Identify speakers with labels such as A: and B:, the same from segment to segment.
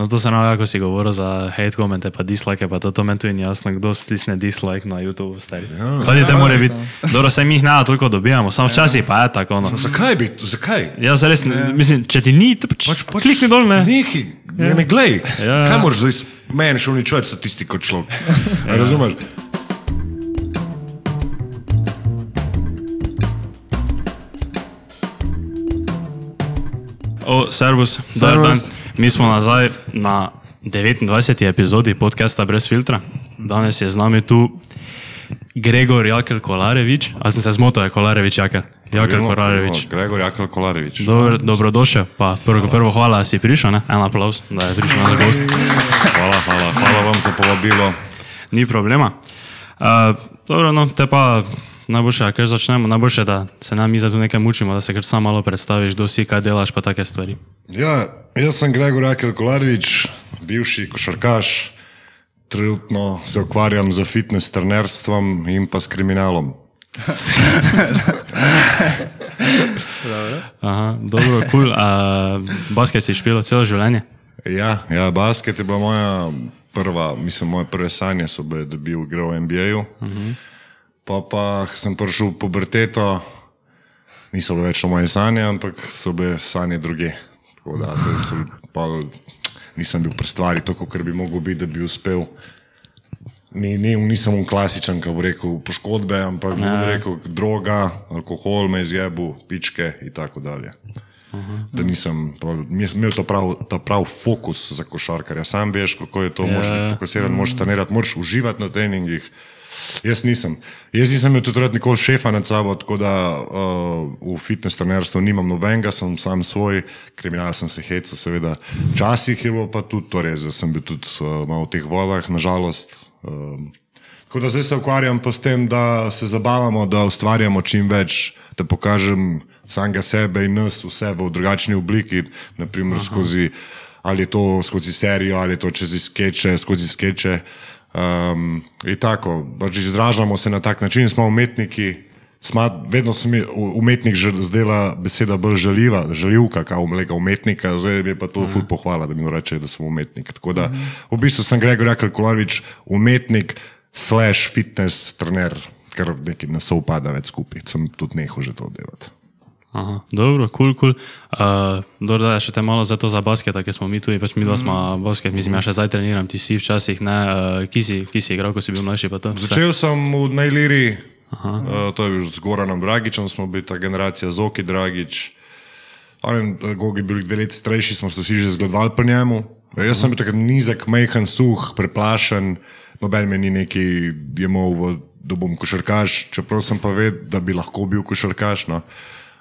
A: No to se nam, kako si govoril za hate komente, pa dislike, pa to, to meni tudi ni jasno, kdo stisne dislike na YouTube, stari. Ja, Hadi, te more biti. Dobro, se mi jih ne toliko dobijamo, samo včasih pa je tako. No.
B: Zakaj bi, zakaj?
A: Ja, res, ne. mislim, če ti ni, pač, pač, pač klikni dol, ne.
B: Nehi, ne ja. me glej. Ja. Kaj moraš zdaj meni še uničevati statistiko človek? Ja. Razumeš?
A: O, servus, servus. Mi smo nazaj na 29. epizodi podcasta Brez filtra. Danes je z nami tu Gregor Jakel Kolarevič. Ali sem se zmotil, je Kolarevič Jakel? Jakel Kolarevič.
B: Gregor Jakel Kolarevič.
A: Dobro, dobrodošel, pa prvo, prvo hvala, da si prišel, ne? en aplaus, da je prišel na gost.
B: Hvala, hvala, hvala vam za povabilo.
A: Ni problema. Uh, dobro, no, te pa najboljše, ker začnemo, najboljše, da se nam mi za to nekaj mučimo, da se kar samo malo predstaviš, kdo si, kaj delaš, pa take stvari.
B: Ja, jaz sem Gregor Akel Kolarjevič, bivši košarkaš, trenutno se ukvarjam z fitness trenerstvom in pa s kriminalom.
A: Aha, dobro, kul. Cool. Basket si špil celo življenje?
B: Ja, ja, basket je bila moja prva, mislim, moje prve sanje so bile, da bi igral v NBA-ju. Uh mhm. -huh. Pa pa sem prišel v puberteto, niso bile več moje sanje, ampak so bile sanje druge. Tako da sem pa, nisem bil pri stvari tako, kot bi mogel biti, da bi uspel. Ni, ni, nisem un klasičen, ki bo rekel poškodbe, ampak bi rekel droga, alkohol, me izjebu, pičke in tako dalje. Aha, da nisem imel ta prav, ta prav fokus za košarkarja. Sam veš, kako je to, yeah. možeš biti fokusiran, možeš trenirati, možeš uživati na treningih. Jaz nisem. Jaz nisem imel tudi nikoli šefa nad sabo, tako da uh, v fitness trenerstvu nimam nobenega, sem sam svoj, kriminal sem se hecal, seveda. Včasih je bilo pa tudi to res, da sem bil tudi uh, malo v teh vodah, nažalost. Uh, tako da zdaj se ukvarjam pa s tem, da se zabavamo, da ustvarjamo čim več, da pokažem samega sebe in nas vse v drugačni obliki, naprimer Aha. skozi, ali je to skozi serijo, ali je to čez skeče, skozi skeče. Um, tako, pač izražamo se na tak način, smo umetniki. Sma, vedno se mi umetnik zdela beseda bolj žaljiva, žaljivka, kao mlega umetnika, zdaj je pa to ful pohvala, da mi reče, da sem umetnik. Tako da v bistvu sem Gregor Jakal Kolarvič, umetnik slash fitness trener, ker nekaj nas upada več skupaj, sem tudi nehal že to delati.
A: Aha, dobro, kul, cool, kul. Cool. Uh, da je še te malo za to za basket, ker smo mi tu, pač mi dva smo mm. basket, mislim, ja še zdaj treniram, ti si včasih, ne, uh, ki, si, ki si igral, ko si bil mlajši.
B: Začel sem v Najliri, uh, to je bil z Goranom Dragičem, smo bili ta generacija Zoki Dragič. On je Gogi bil dve leti starejši, smo se vsi že zgodovali po njemu. Uh -huh. Jaz sem bil takrat nizek, mehen, suh, preplašen, noben me ni neki jemal, da bom košarkaš, čeprav sem pa vedel, da bi lahko bil košarkaš. No. Uh,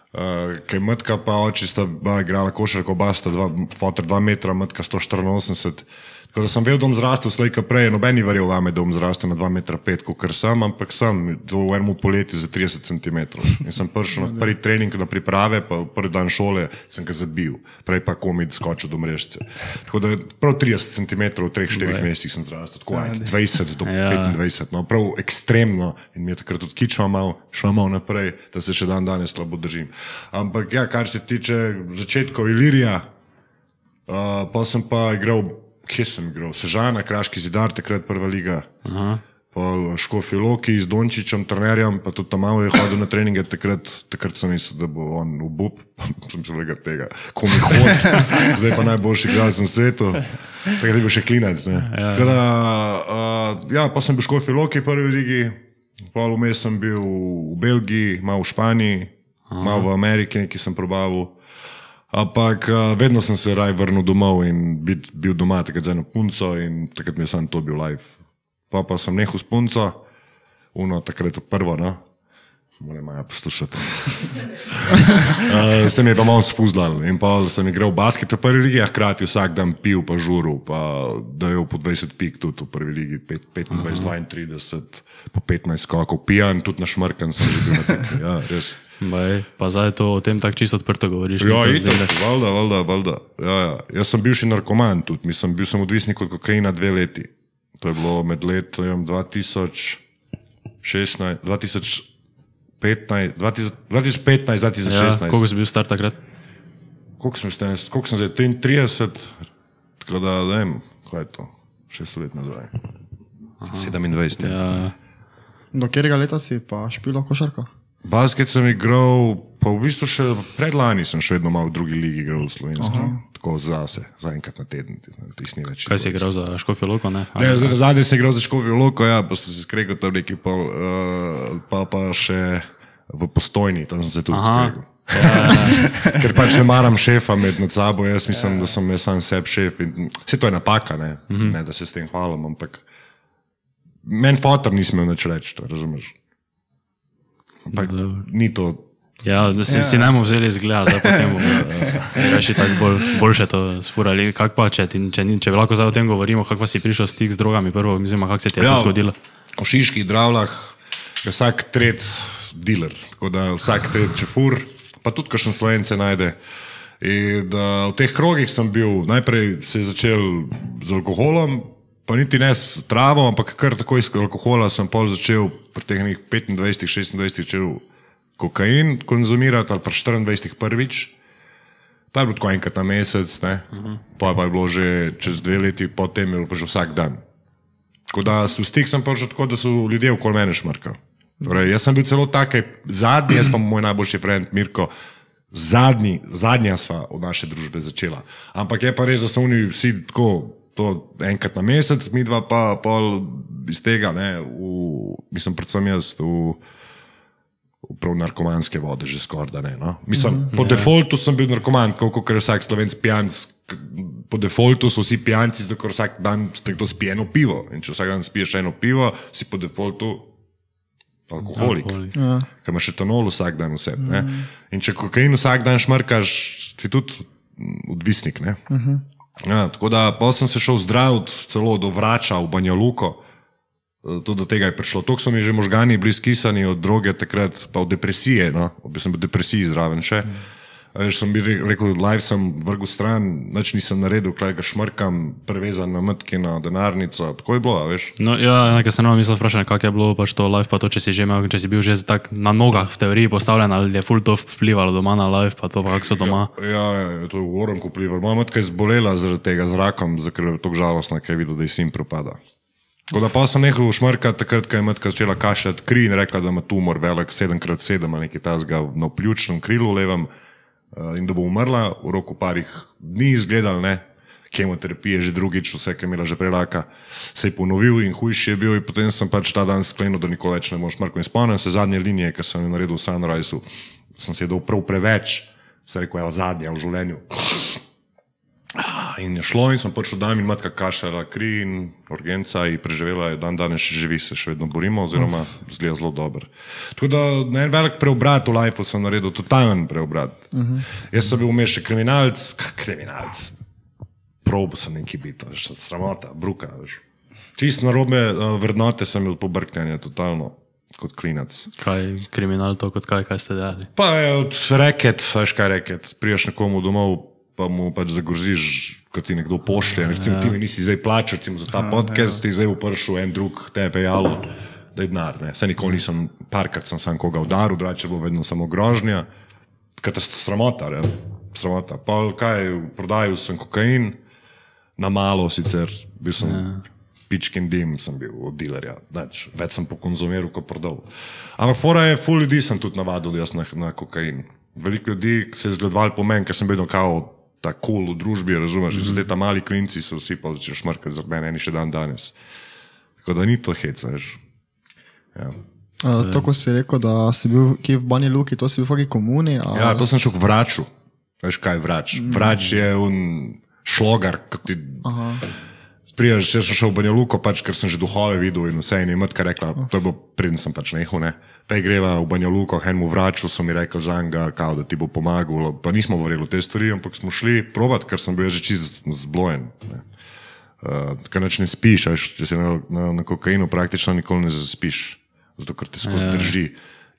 B: Kaj matka pa oči sta igrala košarko, oba sta dva, fotor 2 metra, matka 184. Da sem vedel, da bom zrastel slejka prej, noben ni verjel vame, da bom zrastel na 2,5 metra, kot sem, ampak sem v enem poletju za 30 cm. In sem prišel na prvi trening, na priprave, pa prvi dan šole sem ga zabil, prej pa komi skočil do mrežice. Tako da prav 30 cm v 3-4 mesecih sem zrastel, tako ja, 20 do ja. 25, no, prav ekstremno in mi je takrat tudi kičma mal, šel mal naprej, da se še dan danes slabo držim. Ampak ja, kar se tiče začetkov Ilirija, uh, pa sem pa igral kje sem igral, Sežana, Kraški zidar, takrat prva liga. Škofi Loki z Dončičem, trenerjem, pa tudi tam malo je hodil na treninge, takrat, takrat sem mislil, da bo on v Bub, sem se lega tega, ko mi hodi, zdaj pa najboljši igralec na svetu, takrat je bil še klinec. Ja. Kada, uh, ja, pa sem bil Škofi Loki prvi ligi, pol vmes sem bil v Belgiji, malo v Španiji, Aha. malo v Ameriki, nekaj sem probavil. Ampak uh, vedno sem se raj vrnil domov in bit, bil doma takrat z eno punco in takrat mi je samo to bil live. Pa pa sem nehal s punco, uno takrat prvo, no. Moram maja poslušati. uh, sem je pa malo sfuzlal in pa sem igral basket v prvi ligi, a hkrati vsak dan pil pa žuru, pa da je po 20 pik tudi v prvi ligi, 25, 32, po 15 skokov, pijan, tudi na šmrkan sem že bil na tem. Ja, res.
A: Baj, pa zdaj to o tem tako čisto odprto govoriš.
B: Ja, itak, valjda, valjda, valjda. Ja, ja. Jaz sem bivši narkoman tudi, mislim, bil sem odvisnik od kokaina dve leti. To je bilo med letom 2016, 2015, 2016. Ja,
A: koliko si bil star takrat?
B: Koliko sem, koliko sem zdaj, 33, Tako da, ne vem, kaj je to, šest let nazaj. 27. Ja.
A: Ja,
C: Do katerega leta si pa špilo košarko?
B: Basket sem igral, pa v bistvu še predlani sem še vedno malo v drugi ligi igral v slovenski. Tako zase, za enkrat na teden, tisti več.
A: kaj si igral za Škofijo Loko? Ne?
B: Ne, zdaj, zadnji sem igral za Škofijo Loko, ja, pa sem se skregal tam neki pol, uh, pa, pa še v postojni, tam sem se tudi skregal. Ker pač ne maram šefa med nad sabo, jaz mislim, da sem jaz sam sebi šef. In, vse to je napaka, ne, mm -hmm. ne da se s tem hvalim, ampak meni fotor nisem imel nič reči, to razumeš. Ampak ni to.
A: Ja, da si, ja. si najmo vzeli izgled, zdaj potem bomo reči tako bolj, boljše to sfurali. Kak pa, če, ti, če, če lahko zdaj o tem govorimo, kako si prišel stik z drogami prvo, mislim, kako se ti je ja. to zgodilo?
B: V Šiških dravlah je vsak tret dealer, tako da vsak tret čefur, pa tudi kakšen slovence najde. In da v teh krogih sem bil, najprej se je začel z alkoholom, pa niti ne s travo, ampak kar takoj iz alkohola sem pol začel pri teh nekih 25, 26 začel kokain konzumirati ali pa 24 prvič. Pa je bilo tako enkrat na mesec, ne? pa, pa je bilo že čez dve leti, potem je bilo pa že vsak dan. Tako da v stik sem prišel tako, da so ljudje okoli mene šmrkali. Torej, jaz sem bil celo takej zadnji, jaz pa moj najboljši prijatelj Mirko, zadnji, zadnja sva v naše družbe začela. Ampak je pa res, da so oni vsi tako, to enkrat na mesec, mi dva pa pol iz tega, ne, v, mislim predvsem jaz v, v prav narkomanske vode, že skoraj da ne. No? Mislim, mm -hmm, po yeah. defaultu sem bil narkoman, kot je vsak slovenc pijanc. Po defaultu so vsi pijanci, zato ker vsak dan ste kdo spije eno pivo. In če vsak dan spiješ eno pivo, si po defaultu alkoholik.
A: Alkoholik.
C: Ja.
B: Ker imaš etanol vsak dan v sebi. Mm. In če kokain vsak dan šmrkaš, si tudi odvisnik. Mm -hmm. Ja, tako da pa sem se šel zdraviti, celo do vrača v Banjaluko. Eh, Tudi do tega je prišlo. Tok so mi že možgani bili skisani od droge, takrat pa od depresije. No? Bil sem v depresiji zraven še. Mm. Veš, sem bil re- rekel, live sem vrgel stran, nič nisem naredil, kaj ga šmrkam, prevezan na mrtke na denarnico. Tako je bilo, veš.
A: No, ja, nekaj se nam misli vprašati, kako je bilo pač to live, pa to, če si že imel, če si bil že tak na nogah v teoriji postavljen, ali je full to vplivalo doma na live, pa to, pa kako so doma.
B: Ja, ja, to je v Orenku vplivalo. Moja matka je zbolela zaradi tega z rakom, zato ker je tako žalostna, ker je videla, da ji sin propada. Tako da pa sem nehal šmrkati, takrat, ko je matka začela kašljati kri in rekla, da ima tumor velik 7x7 ali nekaj tasga na pljučnem krilu levem in da bo umrla v roku parih dni izgledal, ne. Kemoterapije že drugič, vse, kar je imela že prelaka, se je ponovil in hujši je bil. In potem sem pač ta dan sklenil, da nikoli več ne boš šmrkal. In spomnim se zadnje linije, ki sem jo naredil v Sunriseu, sem se jedel prav preveč, se rekel, ja, zadnja v življenju. Ah, In je šlo, in sem prišel dan in matka kašala kri in urgenca in preživela je dan danes še živi, se še vedno borimo, oziroma zgleda zelo dober. Tako da na en velik preobrat v lifeu sem naredil, totalen preobrat. Uh -huh. Jaz sem bil vmes še kriminalec, kak kriminalec. Probo sem neki biti, veš, sramota, bruka. Veš. Čist na robe uh, vrednote sem imel pobrknjanje, totalno, kot klinac.
A: Kaj kriminal to, kot kaj, kaj ste delali?
B: Pa je od reket, veš kaj reket, priješ nekomu domov, pa mu pač zagroziš, ko ti nekdo pošlje. Recimo, ti mi nisi zdaj plačal recimo, za ta podcast, ti zdaj upršil en drug tebe jalo, da je denar. Saj nikoli nisem, parkrat sem sam koga udaril, drugače bo vedno samo grožnja. Sramota, ne. sramota. Pa kaj, prodajal sem kokain, na malo sicer, bil sem. Ja. Pičkin dim sem bil od dilerja, Nič, več sem pokonzumiral kot prodal. Ampak fora je, full ljudi sem tudi navadil, jaz na, na kokain. Veliko ljudi se je zgledovalo po meni, ker sem bil kao ta kul cool v družbi, razumeš? Mm -hmm. Zdaj ta mali klinci so vsi pa začeli šmrkati za mene, eni še dan danes. Tako da ni to heca, veš. Ja.
C: Uh, to, ko si rekel, da si bil kje v Bani Luki, to si bil v neki komuni. A...
B: ja, to sem šel k vraču. Veš kaj je vrač? Vrač je un šlogar, kot ti. Aha. Prijaš, jaz sem šel v Banjo Luko, pač, ker sem že duhove videl in vse. In je matka rekla, to je bilo preden sem pač nehal, ne. Pej greva v Banjo Luko, enemu vraču so mi rekli za njega, kao, da ti bo pomagal. Pa nismo verjeli v te stvari, ampak smo šli provat, ker sem bil že čist zblojen. Ne. Uh, ker neč ne spiš, veš, če si na, na, na kokainu praktično nikoli ne zaspiš, zato ker te skozi drži.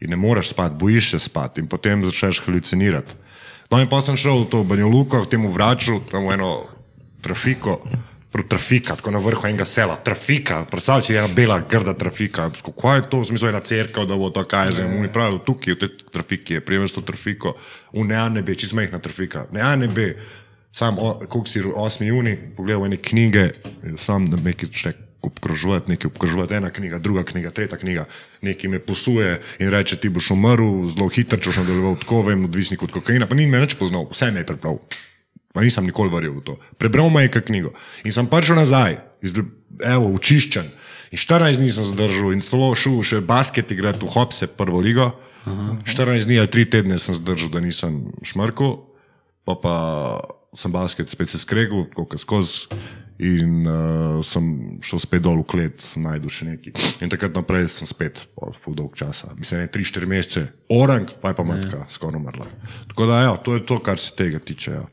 B: In ne moreš spati, bojiš se spati in potem začneš halucinirati. No in pa sem šel v to Banjo Luko, k temu vraču, tam v eno trafiko, trafika, tako na vrhu enega sela, trafika, predstavljaj si ena bela, grda trafika. Kaj je to, v smislu ena cerkev, da bo to kaj, zdaj mu pravijo, tukaj v tej trafiki je, prijemeš to trafiko, v neanebe, čez mehna trafika, neanebe, sam, koliko si 8. juni, pogledal ene knjige, sam da nekaj ček. Obkrožovati, nekaj obkrožovati, ena knjiga, druga knjiga, tretja knjiga, nekaj me posuje in reče: Ti boš umrl, zelo hitro, če boš nadaljeval tako, vem, odvisnik od kokaina. Pa ni me več poznal, vse me je prebral. Pa nisem nikoli verjel v to. Prebral me je kaj knjigo. In sem prišel nazaj, iz, evo, učiščen. In 14 dni sem zdržal in celo šel še basket igrati v Hopse, prvo ligo. Aha. 14 dni ali 3 tedne sem zdržal, da nisem šmrkal, pa pa sem basket spet se skregal, kot skozi. In uh, sem šel spet dol v klet, najdu še nekaj. In takrat naprej sem spet, full dolg časa, mislim, ne 3-4 mesece, orang, pa je pa matka skoraj umrla. Tako da, ja, to je to, kar se tega tiče. Ja.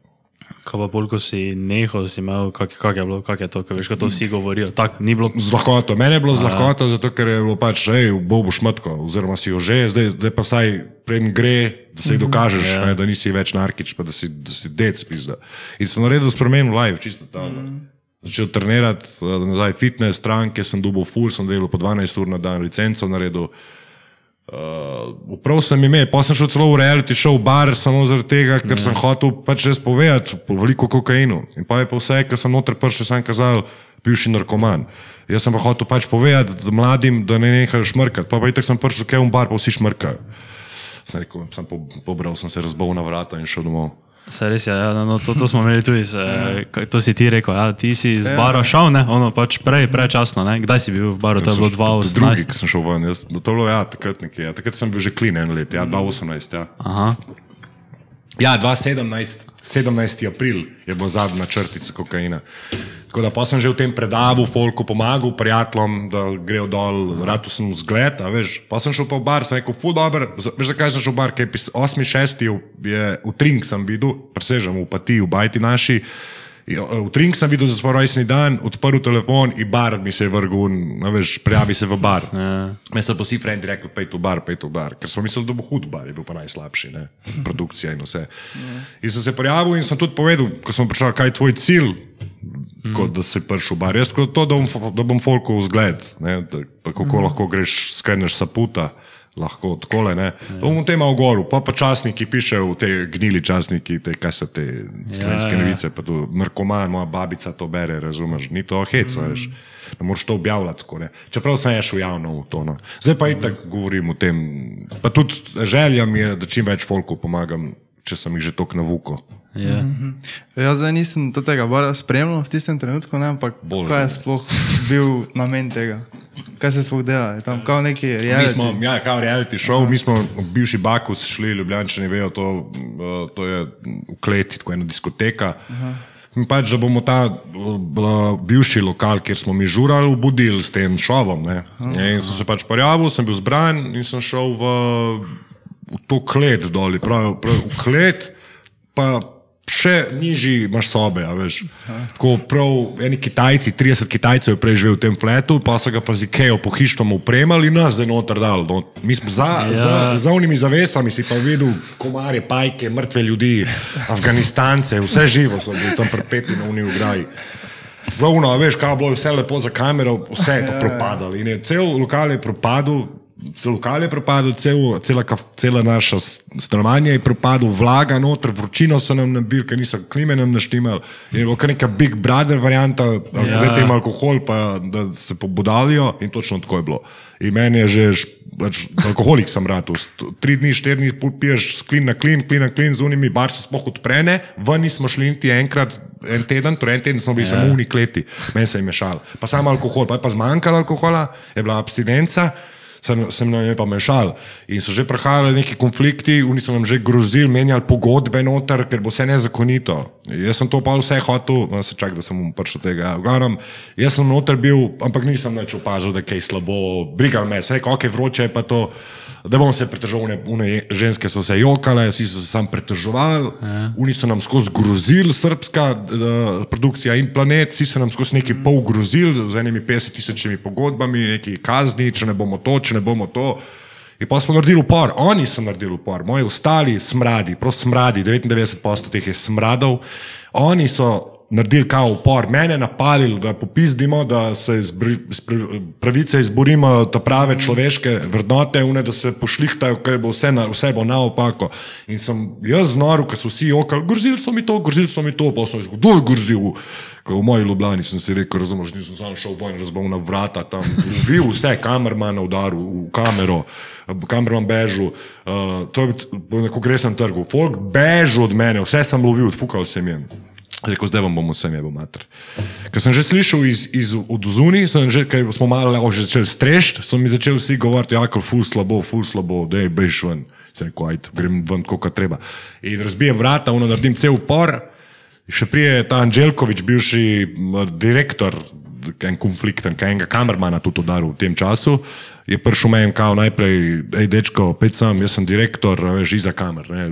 A: Kaj pa bolj, ko si nehal, si imel, kak, kak je bilo, kak je to, ko veš, ko to vsi govorijo. Tak, ni bilo.
B: Z lahkoto. Mene je bilo z lahkoto, zato ker je bilo pač, hej, bo boš matko, oziroma si jo že, zdaj, zdaj pa saj preden gre, da se jih dokažeš,
A: Ja.
B: ne, da nisi več narkič, pa da si, da si dec pizda. In sem naredil spremenil live, čisto tam. Mm. Začel trenirati, eh, nazaj fitness, stranke, sem dubov full, sem delal po 12 ur na dan, licenco naredil. Uh, prav sem imel, pa sem šel celo v reality show, bar, samo zaradi tega, ker sem hotel pač res povedati po veliko kokainu. In pa je pa vse, kar sem noter prišel, sem kazal, bivši narkoman. Jaz sem pa hotel pač povedati da mladim, da ne nehajo šmrkati. Pa pa itek sem prišel, kaj v bar, pa vsi šmrkajo. Sem rekel, sem po, pobral, sem se razbal na vrata in šel domov.
A: Se res je, ja, no, to, to smo imeli tudi, se, kaj- to si ti rekel, ja, ti si z bara šel, ne, ono pač prej, prečasno, ne, kdaj si bil v baru, to je bilo
B: Tudi Drugi,
A: 2018.
B: ki sem šel ven, jaz, to je bilo, ja, takrat nekje, ja. takrat sem bil že klin en let, ja, 2018, ja.
A: Aha,
B: Ja, 2017, 17. april je bila zadnja črtica kokaina. Tako da pa sem že v tem predavu, folku pomagal, prijateljem, da grejo dol, rado sem zgled, veš. Pa sem šel pa v bar, sem rekel, fu dober, veš zakaj sem šel v bar, ker je 8.6. je v Trink sem videl, presežem v Pati, v Bajti naši. Ja, V Trink sem videl za svoj rojstni dan, odprl telefon in bar mi se je vrgul, a veš, prijavi se v bar. Ja. Me so pa vsi frendi rekli, pej v bar, pej v bar, ker smo mislili, da bo hud bar, je bil pa najslabši, ne? produkcija in vse. Ja. In sem se prijavil in sem tudi povedal, ko sem prišel, kaj je tvoj cilj, kot da si prišel v bar. Jaz kot to, da bom, da bom folku vzgled, ne? da, pa kako lahko greš, skreneš saputa. Lahko tako le. Ja. Bom v malo goru, pa pa časniki pišejo, te gnili časniki, te, kaj so te slovenske
A: ja.
B: novice, pa tu narkoman, moja babica to bere, razumeš, ni to hec, mm. veš. Ne moreš to objavljati tako. Ne. Čeprav sem šel javno v to. No. Zdaj pa itak govorim o tem. Pa tudi želja mi je, da čim več folku pomagam, če sem jih že tok navuko.
A: Ja.
C: Jaz zdaj nisem do tega bara spremljal v tistem trenutku, ne, ampak
B: Bolj,
C: kaj je sploh bil namen tega? Kaj se sploh dela? Je tam kao neki
B: Mi
C: reality?
B: smo, ja, kao reality show, mi smo v bivši Bakus šli, Ljubljančani vejo, to, uh, to je v kleti, tako ena diskoteka. In pač, da bomo ta uh, bivši lokal, kjer smo mi žurali, obudili s tem šovom. Ne? In sem se pač pojavil, sem bil zbran in sem šel v, v to klet dol, prav, prav v klet, pa še nižji imaš sobe. a veš. Tako prav, eni Kitajci, 30 Kitajcev je prej živel v tem fletu, pa so ga pa z Ikejo pohištvom upremali in nas zdaj noter dal. No, mi smo za, ja. za, za unimi zavesami si pa videl komarje, pajke, mrtve ljudi, Afganistance, vse živo so bili tam prepeti na uni ograji. Glavno, a veš, kaj je bilo vse lepo za kamero, vse je to propadalo. In je cel lokal je propadel, cel lokal je propadel, cel, cela, cela naša s- stanovanje je propadlo, vlaga noter, vročino so nam nabili, ker niso klime nam naštimali. Je bilo kar neka Big Brother varianta, da
A: Ja.
B: ja. tem alkohol, pa da se pobudalijo in točno tako je bilo. In meni je že, pač, alkoholik sem rad, tri dni, štiri dni piješ klin na klin, klin na klin z unimi, bar se sploh odprene, ven nismo šli niti enkrat. En teden, torej en teden smo bili ja. samo v unikleti, meni se je mešal. Pa samo alkohol, pa je pa zmanjkalo alkohola, je bila abstinenca, sem, sem nam je pa mešal. In so že prihajali neki konflikti, oni so nam že grozili, menjali pogodbe noter, ker bo vse nezakonito. Jaz sem to pa vse hotel, no, se čak, da sem mu prišel tega. V glavnem, jaz sem noter bil, ampak nisem več opazil, da je kaj slabo, brigal me, se rekel, ok, vroče je pa to. Da bom se pritožil, une, ženske so se jokale, vsi so se sam pritoževali, oni so nam skozi grozili, srpska uh, produkcija in planet, vsi so nam skozi neki pol grozili z enimi 50 tisočimi pogodbami, neki kazni, če ne bomo to, če ne bomo to. In pa smo naredili upor, oni so naredili upor, moji ostali smradi, prav smradi, 99% teh je smradov, oni so naredili kao upor, mene napadili, da popizdimo, da se iz pravice izborimo, ta prave človeške vrednote, une, da se pošlihtajo, ker bo vse, na, vse bo naopako. In sem jaz znoro, ker so vsi okali, grozili so mi to, grozili so mi to, pa sem rekel, kdo je grozil? V moji Ljubljani sem si rekel, razumeš, nisem sam šel ven, razbal na vrata, tam vil vse, kamermana udaril v kamero, kamerman bežal, uh, to je bil na kongresnem trgu, folk bežal od mene, vse sem lovil, fukal sem jim. Rekel, zdaj vam bom vsem jebo mater. Ker sem že slišal iz, iz od zunaj, sem že, ker smo malo že začeli strešt, so mi začeli vsi govoriti, ja, ker ful slabo, ful slabo, da je bež ven. Sem rekel, ajde, grem ven, koliko treba. In razbijem vrata, ono naredim cel upor. Še prije ta Anželkovič, bivši direktor, en konflikten, kaj enega kamermana tudi udaril v tem času, je prišel meni kao najprej, hej, dečko, pet sem, jaz sem direktor, veš, iza kamer. Ne.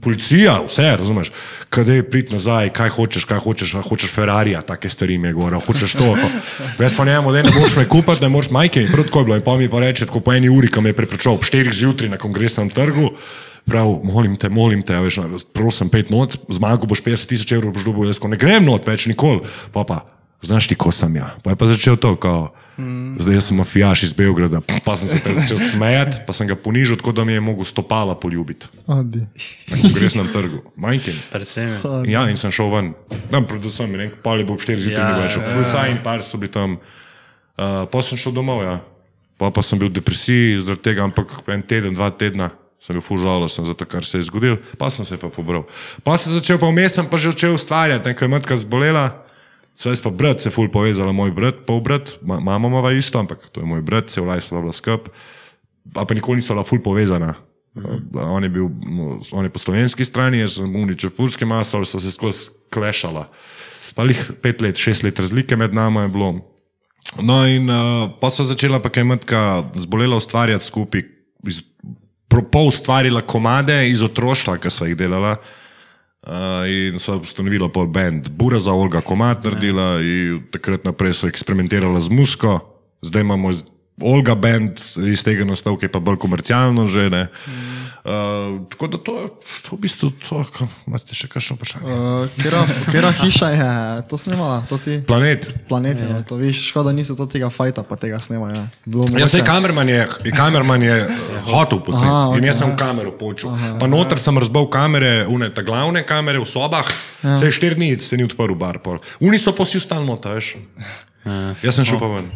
B: Policija, vse, razumeš, kadaj prid nazaj, kaj hočeš, kaj hočeš, a hočeš Ferrarija, take stvari mi je govoril, hočeš to. Jaz pa njemu, da ne boš me kupiti, ne moreš majke in prav tako je bilo. In pa mi pa reče, tako po eni uri, ko me je prepričal, ob štirih zjutraj na kongresnem trgu, Prav, molim te, molim te, veš, prosim, pet not, zmago boš 50 tisoč evrov, boš dobil, jaz ko ne grem not več nikoli. Pa pa, znaš ti, ko sem ja. Pa je pa začel to, kao, zdaj jaz sem mafijaš iz Beograda, pa sem se pa začel smejati, pa sem ga ponižal, tako da mi je mogel stopala poljubiti
C: Adi.
B: na kongresnem trgu. Majken.
A: Predvsem.
B: Ja, in sem šel ven. Tam, predvsem, mi nekaj pali bo ob 4 zjutraj,
A: Ja,
B: več.
A: ja,
B: Policaj in par so bili tam. Uh, pa sem šel domov, ja. Pa, pa sem bil v depresiji zaradi tega, ampak en teden, dva tedna sem bil fužalosten za to, kar se je zgodilo, pa sem se pa pobral. Pa sem začel, pa vmes sem pa že začel ustvarjati, nekaj je matka zbolela. Svej pa brat se je ful povezala, moj brat, pol brat, ma, mama ima isto, ampak to je moj brat, se je vlajš bila skup, pa, pa nikoli niso bila ful povezana. Uh, on je bil no, on je po slovenski strani, jaz sem uničil furske maslo, so se skozi klešala. Pa jih pet let, šest let razlike med nami je bilo. No, in uh, pa so začela pa kaj matka zbolela ustvarjati skupaj, iz, pol ustvarila komade iz otroštva, ki so jih delala. Uh, in so ustanovila pol band. Bura za Olga Komat naredila in takrat naprej so eksperimentirala z musko, zdaj imamo Olga band, iz tega nastal, ki je pa bolj komercialno že. Ne. Uh, tako da to je to v bistvu to, kar imate še kakšno vprašanje.
C: Uh, kera, kera hiša je to snimala, to ti
B: Planet.
C: planeti, no, to viš, škoda niso to tega fajta, pa tega snemajo. Bilo
B: Ja, sej kamerman je, kamerman je hotel posebej.
C: Aha,
B: In jaz sem v kamero počel. Pa noter sem razbil kamere, une, ta glavne kamere v sobah, ja. sej štiri dni se ni odprl bar. Pol. Uni so pa vsi ostali noter, veš. Jaz sem šel pa ven.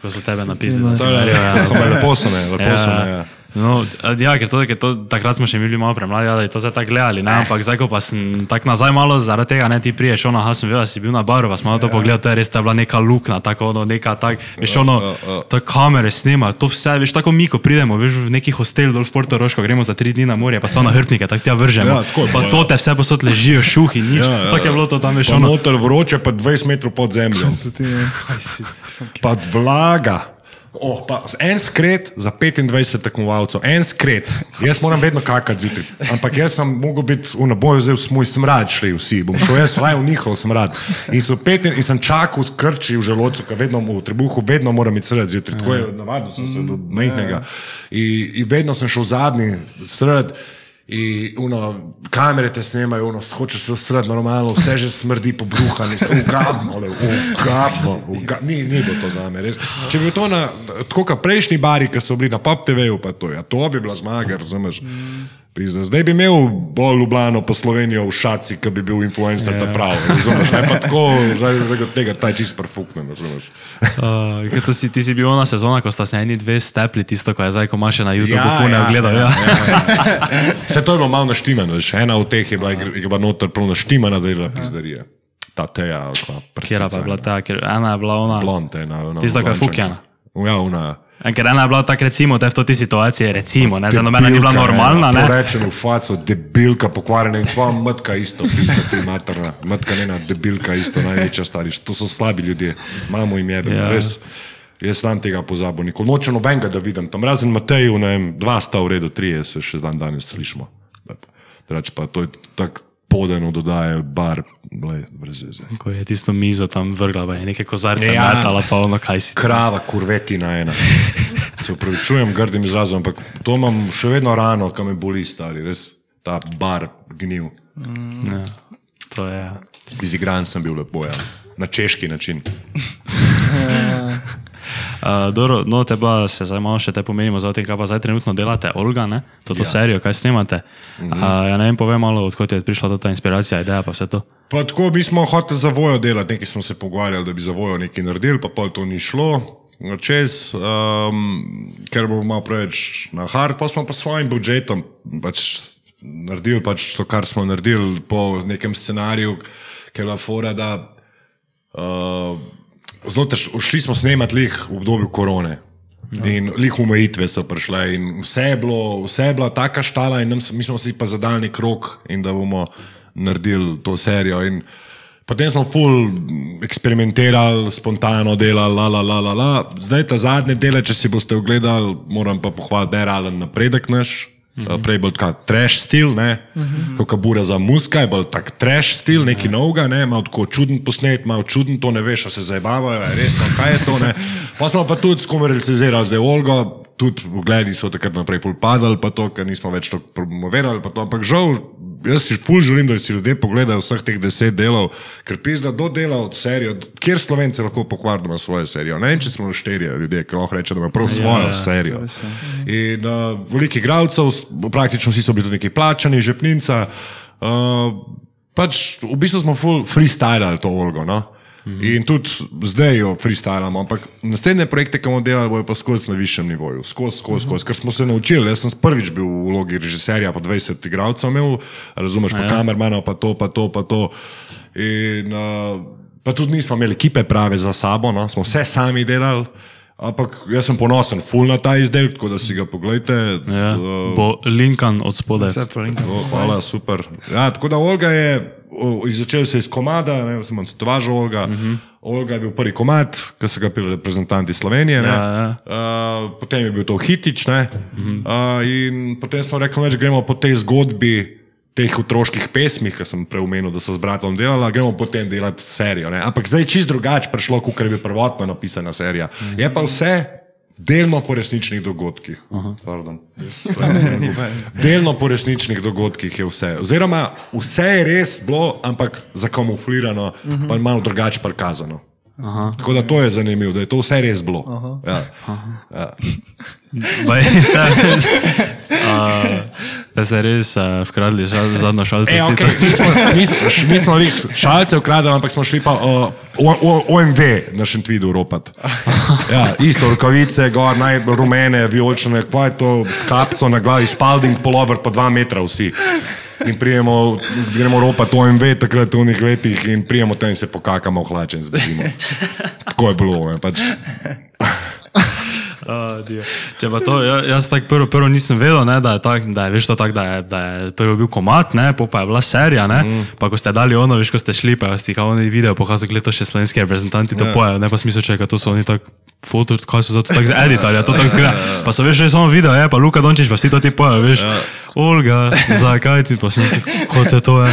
A: Ko so tebe napisali.
B: To je to so me lepo so me, lepo so me. Ja.
A: No, ja, ker to, ker to, takrat smo še bili malo premladi, ja, da je to zdaj tako gledali. Ne? Ampak zdaj, ko pa sem tako nazaj malo zaradi tega, ne ti priješ, ono, aha, sem videl, da si bil na baru, pa smo malo to pogledali, to je res, to je bila neka luknja, tako ono, neka tak, veš, ono, to kamere snima, to vse, veš, tako mi, ko pridemo, veš, v neki hostel dol v Portoroško, gremo za tri dni na morje, pa so na hrtnike, tako tja vržemo.
B: Ja, tako je
A: pa
B: ja.
A: cote vse posod ležijo, šuhi, nič.
B: Ja, ja,
A: Tako je bilo to tam, veš, ono.
B: noter vroče, pa 20 metrov pod zemljo.
C: Se ti ne-
B: Pa vlaga. Oh, en skret za 25 tekmovalcev, en skret. Jaz moram vedno kakati zjutraj. Ampak jaz sem mogel biti v naboju, zdaj v moj smrad šli vsi. Bom šel jaz raje v njihov smrad. In, so pet, in sem čakal s krči v želodcu, ker vedno v trebuhu, vedno moram iti sred zjutraj. Tako je navadno, sem se do mehkega. In, in vedno sem šel zadnji sred. In uno, kamere te snemajo, uno, hočeš se sred normalno, vse že smrdi po bruhanju, ugabno, ugabno, uga, ni, ni bilo to za me. Res. Če bi to na, tako kot prejšnji bari, ki so bili na Pop TV-ju, pa to, ja, to bi bila zmaga, razumeš. Pizda. Zdaj bi imel bolj Ljubljano po Slovenijo v šaci, ki bi bil influencer, da pravi. Razumeš, ne pa tako, zaradi tega ta je čist perfuknen, razumeš.
A: Uh, si, ti si bil ona sezona, ko sta se eni dve stepli, tisto, ko je zdaj, ko imaš na YouTubeu, ja, pune ja, gledal. Ja, ja.
B: Vse to je bilo malo naštimano, veš. ena od teh je bila, je bila noter prav naštimana, da je bila pizdarija. Ta teja, kva,
A: Kjera pa je bila ta, ker ena je bila ona.
B: Blond, ena,
A: Tista, ko je fukjana.
B: Ja, ona.
A: Ker ena je bila tako, recimo, v toti situaciji, recimo, ne, za nobena ni bila normalna, ne.
B: Rečeno v faco, debilka, pokvarjena in tvoja matka isto, pista ti materna. Matka ne ena debilka isto, največja stariš. To so slabi ljudje, mamo jim jebe,
A: Ja.
B: res. Jaz sam tega pozabil, nikoli nočem nobenega, da vidim. Tam razen Mateju, ne vem, dva sta v redu, trije se še dan danes slišimo. Drugače pa to je tako podeno dodaje bar, ble, brez veze.
A: Ko je tisto mizo tam vrgla, pa je neke kozarce
B: Ja.
A: metala, pa ono kaj si.
B: Krava, kurvetina ena. Se upravičujem grdim izrazom, ampak to imam še vedno rano, kam me boli stari, res ta bar gnil.
A: To je. ja.
B: Izigran sem bil lepo, ja. na češki način.
A: Uh, dobro, no, te pa se zdaj malo še te pomenimo, za tem, kaj pa zdaj trenutno delate, Olga, ne? To ja. serijo, kaj snemate. Uh, ja, ne vem, povem malo, odkot je prišla ta inspiracija, ideja, pa vse to.
B: Pa tako, mi smo hoteli za vojo delati, nekaj smo se pogovarjali, da bi za vojo nekaj naredili, pa pol to ni šlo. Čez, um, ker bomo malo preveč na hard, pa smo pa s svojim budžetom pač naredili pač to, kar smo naredili po nekem scenariju, ki je bila fora, da uh, zelo težko, šli smo snemati lih v obdobju korone. In lih omejitve so prišle, in vse je, bilo, vse je bila taka štala, in nam, mi smo si pa zadali krok, in da bomo naredili to serijo. In potem smo full eksperimentirali, spontano delali, la, la, la, la, la. Zdaj ta zadnje dele, če si boste ogledali, moram pa pohvaliti nerealen napredek naš. Mm -hmm. Prej je bil tak trash stil, mm -hmm. kot kabura za muska, je bil tak trash stil, nekaj novega, ne, malo tako čuden posnet, malo čuden, to ne veš, a se zabavajo, je resno, kaj je to. Pa smo pa tudi skomercializirali, zdaj Olga, tudi pogledi so takrat naprej ful padali, pa to, ker nismo več to promovirali, pa to, ampak žal, jaz si ful želim, da si ljudje pogledajo vseh teh deset delov, ker pizda do dela od serije, kjer slovenci lahko pokvarimo svojo serijo. Ne vem, če smo štirje ljudje, ki lahko rečejo, da ima prav svojo ja, serijo. In uh, veliko igralcev, s- praktično vsi so bili tudi neki plačani, žepninca. Uh, pač v bistvu smo full freestylali to Olgo. No? In tudi zdaj jo freestylamo, ampak naslednje projekte, ki bomo delali, bojo pa skozi na višjem nivoju, skozi, skozi, skozi, ker smo se naučili. Jaz sem prvič bil v vlogi režiserja, pa 20 igralcev imel, razumeš, pa kamermana, pa to, pa to, pa to. In, uh, pa tudi nismo imeli ekipe prave za sabo, no? smo vse sami delali. Ampak jaz sem ponosen, full na ta izdelek, tako da si ga pogledajte.
A: Ja.
B: Uh,
A: Bo linkan od spodaj.
B: Hvala, super. Ja, tako da Olga je začel se iz komada, ne vem, sem tetovaž Olga. Uh -huh. Olga je bil prvi komad, ki so ga pili reprezentanti Slovenije. ne.
A: Ja, ja.
B: Uh, potem je bil to hitič, ne. Uh, in potem smo rekli, da gremo po tej zgodbi. Teh otroških pesmih, ki sem prej omenil, da so z bratom delali, gremo potem delati serijo. Ne? Ampak zdaj je čist drugače prišlo, kot je bila prvotno napisana serija. Je pa vse delno po resničnih dogodkih. Pardon. Delno po resničnih dogodkih je vse. Oziroma, vse je res bilo, ampak zakamuflirano, uh -huh. pa malo drugače prikazano. Aha. Tako da to je zanimivo, da je to vse res bilo. Ja. Ja.
A: Baj, vse, uh, da ste res uh, vkradli šal, zadnjo šalico.
B: E, okay. nismo, nismo, nismo lih šalce ukradali, ampak smo šli pa uh, o- o- OMV na Šentvidu ropat. Ja, isto rokavice, gor, najbolj rumene, vijolične, kva je to s kapco na glavi, spalding polover pa dva metra vsi. In prijemo, gremo ropat OMV takrat v unih letih in prijemo tam in se pokakamo v hlače in zdržimo. Tako je bilo. Ne, pač.
A: Uh. Če pa to, ja, jaz tako prvo, prvo nisem vedel, ne, da je tak, da je, veš to tako, da je, da je prvo bil komat, ne, pa je bila serija, ne, mm. pa ko ste dali ono, veš, ko ste šli, pa ste kao oni video pokazali, gled to še slovenski reprezentanti to
B: Ja.
A: pojejo, ne pa smisel čeka, to so oni tako foto, kaj so za to tako zeditali, to tako zgleda. Pa so veš, že samo video, je, pa Luka Dončić, pa vsi to ti pojejo, veš, Olga, zakaj ti, pa sem si, kot je to, je.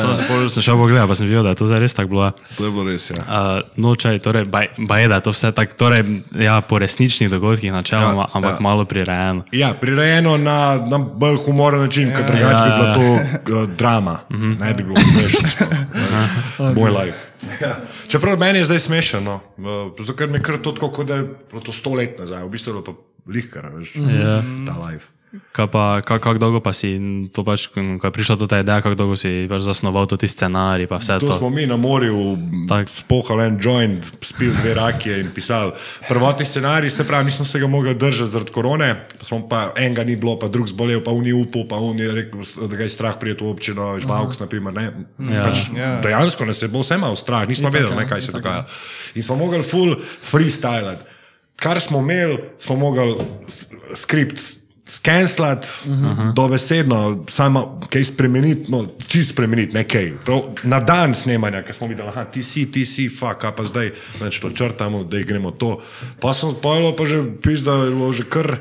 A: Samo se pol sem šel pogledat, pa sem videl, da je to zares tako bilo. ja.
B: To je bilo res. Ja.
A: Uh, no, čaj, torej, baj, baj je, da je to vse tako, torej, ja, po resničnih dogodkih, načeloma,
B: Ja,
A: ja, ampak
B: ja.
A: ja. malo prirejeno.
B: Ja, prirejeno na, na bolj humoren način, ker drugače bi
A: ja,
B: bila
A: ja.
B: to uh, drama, ne bi bilo smešno. Moj life. Ja. Čeprav meni je zdaj smešno, no. zato ker mi je kar to tako, kot da je to sto let nazaj, v bistvu je bilo pa lihkar, veš,
A: Ja.
B: ta life.
A: Kaj pa, kako kak dolgo pa si, to pač, ko je prišla ta ideja, kako dolgo si pač zasnoval to ti scenarij, pa vse
B: To
A: to.
B: smo mi na morju spohali en joint, spil dve rakije in pisali. Prvotni scenarij, se pravi, nismo se ga mogli držati zaradi korone, pa smo pa enega ni bilo, pa drug zbolel, pa uni upal, pa uni je rekel, da ga je strah prijeti v občino, žvalks, naprimer. Ne,
A: Ja.
B: pač, dejansko nas je bilo vse malo strah, nismo vedeli, ne, kaj se dogaja. In smo mogli full freestyle. Kar smo imeli, smo mogli skript skenslati, uh -huh. dobesedno, samo kaj spremeniti, no, čist spremeniti, nekaj. Prav, na dan snemanja, ki smo videli, da ti si, ti si, fuck, pa zdaj, neč to črtamo, da gremo to. Pa sem spojil, pa že pis, da je bilo že kar.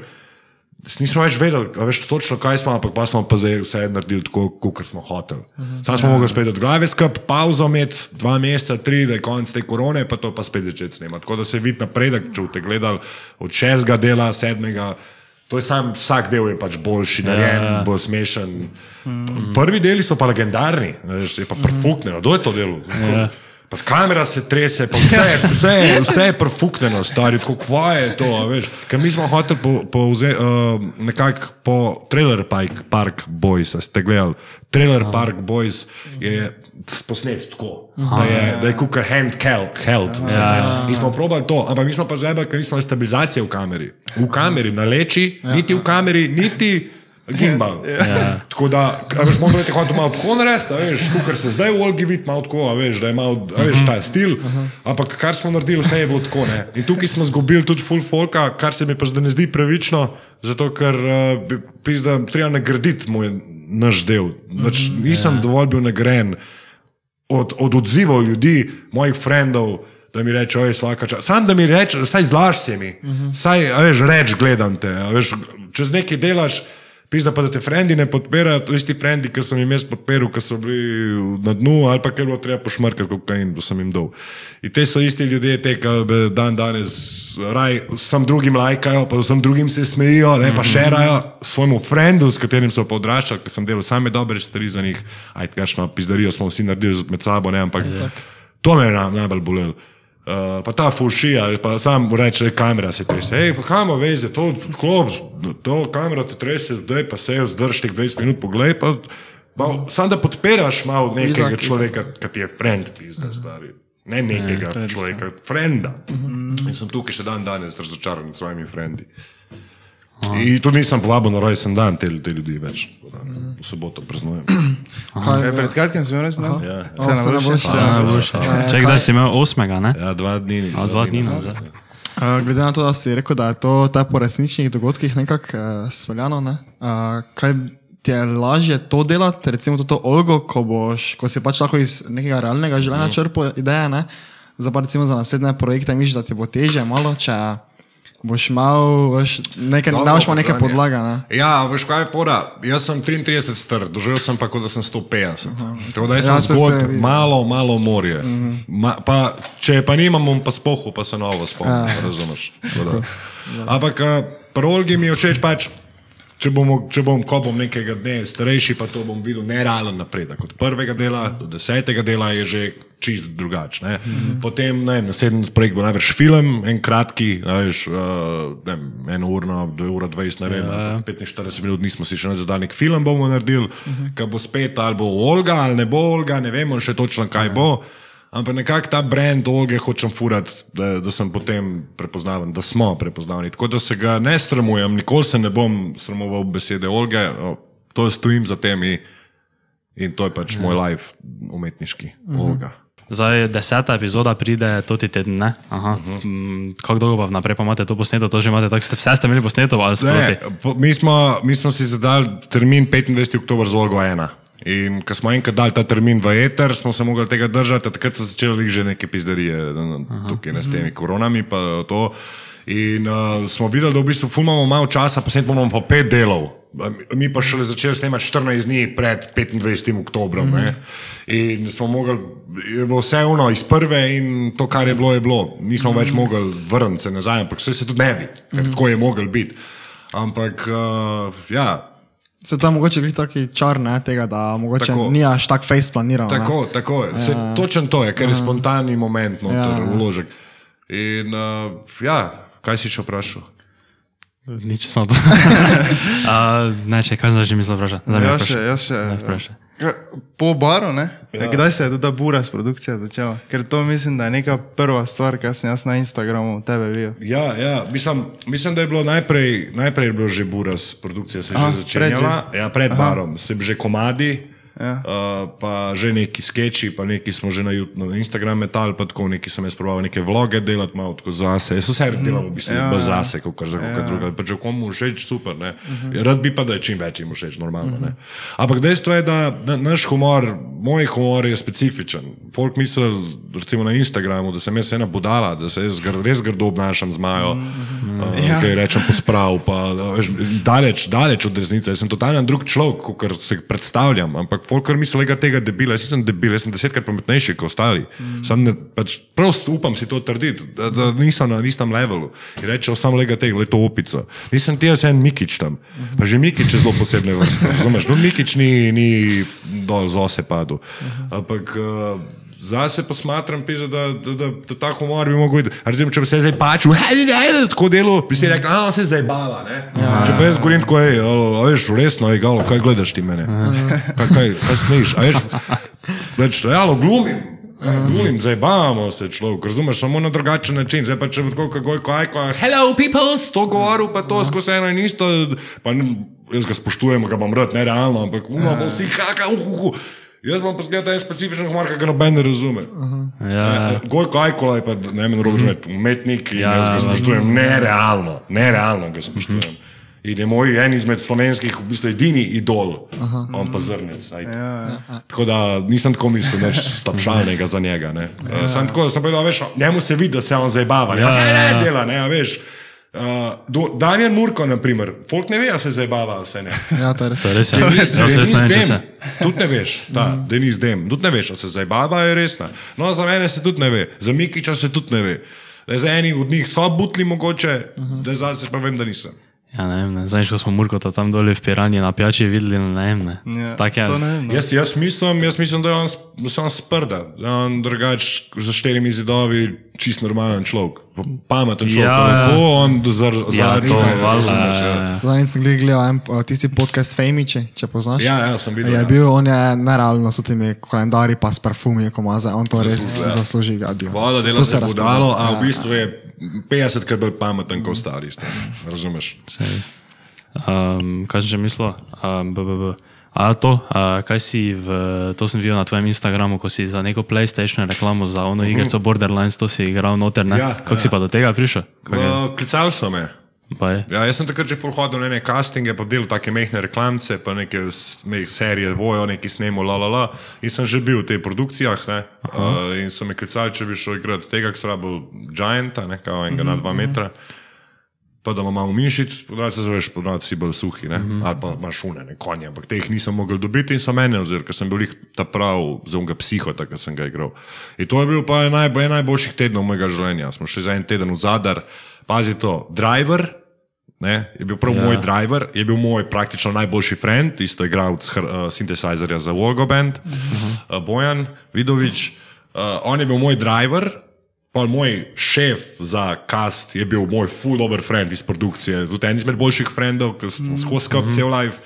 B: Nismo več vedeli, veš točno, kaj smo, ampak pa smo pa zdaj vse naredili tako, kot smo hoteli. Uh -huh. Sam smo mogli spet od glave skup, pauzo imeti, dva meseca, tri, da je konec te korone, pa to pa spet začeti snemati. Tako da se vidi napredek, če boste gledali od šestega dela, sedmega, To je sam, vsak del je pač boljši, narejen, ja. bolj smešen. Mm. Prvi deli so pa legendarni, veš, je pa perfuknjeno. Kdo je to delo? Ja. Pa kamera se trese, pa vse, vse, vse je perfuknjeno, stari, tako kva je to, veš. Ker mi smo hoteli po, po, uh, nekako po Trailer Park, Park Boys, ste gledali. Trailer. Park Boys je posnet tako, Aha, da je, ja, ja. je kukar hand held. Ja, ja. In smo probali to, ampak mi smo pa zdaj, ker nismo imeli stabilizacije v kameri. V kameri, na leči, ja. niti v kameri, niti. Gimbal. Yeah. Yeah. Tako da, veš, moramo reči, da malo tako narediti, veš, kar se zdaj v Olgi vidi, malo tako, veš, da je malo, veš, ta stil. Uh -huh. Ampak kar smo naredili, vse je bilo tako, ne. In tukaj smo zgubili tudi full folka, kar se mi pa zdaj ne zdi pravično, zato ker, uh, pizda, treba nagraditi moj naš del. Nač, nisem yeah. dovolj bil nagrajen od, od odzivov ljudi, mojih frendov. Da mi reče, oj, vsaka čas. Sam da mi reče, saj zlaš se mi, uh -huh. saj, veš, reč gledam te, veš, čez nekaj delaš. Pisa pa, da te frendi ne podpirajo, to isti frendi, ki sem jim jaz podpiral, ki so bili na dnu, ali pa ker bilo treba pošmrkati kokain, da sem jim dol. In te so isti ljudje, te, ki dan danes raj, vsem drugim lajkajo, pa vsem drugim se smejijo, ne, pa še rajo svojemu frendu, s katerim so pa odraščali, ki sem delal same dobre stvari za njih, aj kakšno pizdarijo smo vsi naredili med sabo, ne, ampak ja. to me je najbolj bolelo. Uh, pa ta fušija, pa sam reče, kamera se trese. Hej, pa kam veze, to klop, to kamera te trese, zdaj pa se zdrž teh 20 minut, poglej pa. pa sam da podpiraš malo nekega Izak, človeka, ki ti je friend, pizda stari. Ne nekega ne, človeka, frenda. Uh -huh. In sem tukaj še dan danes razočaran s svojimi frendi. In tudi nisem povabil na rojsten dan te, te ljudi več. V soboto praznujem.
D: Pred kratkim sem res znal.
B: Ja.
C: Se ne boš
A: še. Če kdaj si imel osmega, ne?
B: Ja, dva dni.
A: A, dva dni nazaj.
C: Uh, glede na to, da si rekel, da je to po resničnih dogodkih nekako uh, speljano, ne? uh, kaj ti je lažje to delati, recimo to, to Olgo, ko, boš, ko si pač lahko iz nekega realnega življenja črpal ideje, ne? za pa recimo za naslednje projekte, misliš, da ti bo teže malo, če boš imel nekaj, nekaj podlaga. Ne?
B: Ja, veš kaj je pora. Jaz sem 33 star, doživel sem pa kot da sem 150. Tako da jaz ja, sem zgolj malo, malo morje. Uh mhm. -huh. Ma, pa, če pa nimam, bom pa spohu, pa se novo spomnim, ja. razumeš. Ampak eh, prolgi mi je všeč pač. Če bom, če bom, ko bom nekega dne starejši, pa to bom videl nerealen napredek. Od prvega dela do desetega dela je že čist drugače. Mm -hmm. Potem naslednji projekt bo najbrž film, en kratki, veš, uh, ne, eno urno, dve ura, dvajset, ne vem, ja. 45 minut nismo si še zadali nek film, bomo naredili, mm -hmm. ki bo spet ali bo Olga ali ne bo Olga, ne vemo še točno kaj ja. bo. Ampak nekako ta brand Olge hočem furati, da, da sem potem prepoznaven, da smo prepoznavni. Tako da se ga ne sramujem, nikoli se ne bom sramoval besede Olge, no, to stojim za temi in to je pač ja. moj life umetniški, -hmm. Olga.
A: Zdaj, deseta epizoda pride tudi teden, ne? Aha. Uh -huh. mm, kako dolgo pa vnaprej pa imate to posneto? To že imate, tako ste vse ste imeli posneto ali sproti?
B: Mi smo, mi smo si zadali termin 25. oktober z Olgo 1. In ko smo enkrat dali ta termin v eter, smo se mogli tega držati, takrat so začeli že neke pizderije, tukaj ne s temi koronami. In uh, smo videli, da v bistvu imamo malo časa, pa imamo pa pet delov. Mi pa šele začeli snemati 14 dni pred 25. oktobrom. Mm -hmm. In smo mogli, je bilo vse ono iz prve in to, kar je bilo, je bilo. Nismo mm -hmm. več mogli vrniti se nazaj, ampak vse se tudi ne bi, ker mm -hmm. tako je mogel biti. Ampak, uh, ja.
C: Se tam mogoče biti taki čar, ne, tega, da mogoče tako. ni až tak face planiran.
B: Tako, ne? tako je. Ja. Točen to je, ker je spontani moment, noter, ja. vložek. In uh, ja, kaj si še vprašal?
A: Nič samo to. uh, ne, če kaj znaš, že mi zavraža.
D: Ja, še, ja, še. Po baru, ne? Ja. Kdaj se je ta buras produkcija začela? Ker to mislim, da je neka prva stvar, kar sem jaz na Instagramu tebe videl.
B: Ja, ja. Mislim, mislim, da je bilo najprej, najprej je bilo že buras produkcija, se je Aha, že začela. Pred, ja, pred Aha. barom, se je že komadi. Ja. Uh, pa že neki sketchi, pa neki smo že na, na Instagramu metali, pa tako neki sem jaz proval neke vloge delati, malo tako zase. Jaz vse delam v bistvu ja, zase, kot kar za koga ja. druga. Pa če komu všeč, super. Uh -huh. Rad bi pa, da je čim več jim všeč, normalno. Uh -huh. Ampak dejstvo je, da na, naš humor, moj humor je specifičen. Folk misli, recimo na Instagramu, da sem jaz ena budala, da se jaz gr res grdo obnašam z Majo, uh -huh. uh, ja. kaj rečem posprav, pa daleč, daleč od resnice. Jaz sem totalno drug človek, kot se predstavljam. Ampak Folkar misli, da tega debila, jaz nisem debil, jaz sem desetkrat pametnejši kot ostali. Mm. Sam ne, pač, prav upam si to trditi, da, da nisem na istem levelu. In reče, sam lega tega, le to opico. Nisem ti jaz en Mikič tam. Pa že Mikič je zelo posebne vrste. Razumeš, no Mikič ni, ni dol z ose padel. Ampak. Uh, Zase pa smatram, pisa, da, da, da, da ta humor bi mogel biti. Recimo, če bi se zdaj pačil, hej, ne, tako delo, bi si rekel, da se zdaj bava. Ja, če pa jaz govorim tako, hej, veš, resno, je galo, kaj gledaš ti mene? Kaj, kaj, kaj smejš? A veš, več, ja, glumim. Glumim, zdaj bavamo se človek, razumeš, samo na drugačen način. Zdaj pa če bi tako, kako je, kaj, kaj, hello, people, to govoril, pa to skozi eno in isto. Pa, jaz ga spoštujem, ga bom rad, ne realno, ampak umamo vsi, kaka, uh, uh, uh. Jaz bom pa zgledal en specifičen humor, ki ga noben ne razume. Uh -huh. ja. Goj kajkola je pa, ne vem, robo razumeti, umetnik in ja, jaz ga spoštujem nerealno, nerealno ga spoštujem. Uh -huh. In je moj en izmed slovenskih, v bistvu edini idol, aha, on pa zrnec. Ja, ja. Tako da nisem tako mislil, da je slabšalnega za njega. Ja. Sam tako, da sem povedal, veš, njemu se vidi, da se on zabava. Ja, ja, ja. ne dela, ne, veš. Uh, Daniel Murko, na primer, folk ne ve, da se zabava, vse ne.
C: Ja, to je res.
A: Res je,
B: Denis,
A: Ja,
B: Denis
A: saj
B: Dem,
A: se.
B: tudi ne veš, da, mm. Denis Dem, tudi ne veš, da se zabava, je resna. No, za mene se tudi ne ve, za Mikiča se tudi ne ve. Da za eni od njih so butli mogoče, uh -huh. da za se pa vem, da nisem.
A: Ja, ne vem, ne. Zdaj, ko smo Murkota tam dole v Piranji na pijači videli, ne vem, ne.
D: Ja,
A: Tak je.
D: to ne no.
B: Jaz, jaz, mislim, jaz mislim, da je on, da se on sprda, da je on drugač za štirimi zidovi čist normalen človek. Pameten človek,
A: Ja, ja.
B: lahko on zar,
A: Ja,
B: zaradi
A: to,
B: tega, razumeš,
A: ja,
B: ja.
A: ja.
C: Zadnjič sem gledal, en, tisti podcast Femiče, če poznaš.
B: Ja, ja, sem videl,
C: Je
B: ja.
C: bil, on je nerealno s temi kalendarji, pa s parfumi, ko maza, on to res
B: Zasluži, ja.
C: zasluži. bil.
B: Voda dela
C: To
B: se
C: razpada.
B: budalo, a v
C: Ja,
B: bistvu je 50 krat bolj pameten kot ostali. s tem, Razumeš?
A: Um, kaj sem že mislil? Um, b, b, b. A to, a, kaj si v, to sem videl na tvojem Instagramu, ko si za neko PlayStation reklamo za ono igrico Borderlands, to si igral noter, ne?
B: Ja,
A: Kako
B: ja.
A: si pa do tega prišel?
B: Uh, Klicali so me.
A: Pa je?
B: Ja, jaz sem takrat že hodil na neke castinge, pa delal take mehne reklamce, pa neke serije, vojo, neki snemo, la la la. In sem že bil v teh produkcijah, ne. Uh, in so me klicali, če bi šel igrati tega, ki so rabili Gianta, ne, kao enega na dva metra. Pa da imam malo mišic, podrad se zaveš, podrad si bolj suhi, ne? Mm -hmm. ali pa imaš šune, ne konje, ampak teh nisem mogel dobiti in so mene vzeli, ker sem bil jih ta prav za unga psihota, ki sem ga igral. In to je bil pa najbolj, najboljših tednov mojega življenja. Smo šli za en teden v Zadar, pazi to, driver. Ne, je bil prav
A: Ja.
B: moj driver, je bil moj praktično najboljši friend, isto je igral uh, synthesizerja za Volgo Band, uh -huh. uh, Bojan Vidovič. Uh, on je bil moj driver, pa moj šef za cast je bil moj full over friend iz produkcije, tudi en izmed boljših frendov, ki smo skozi skupaj cel live.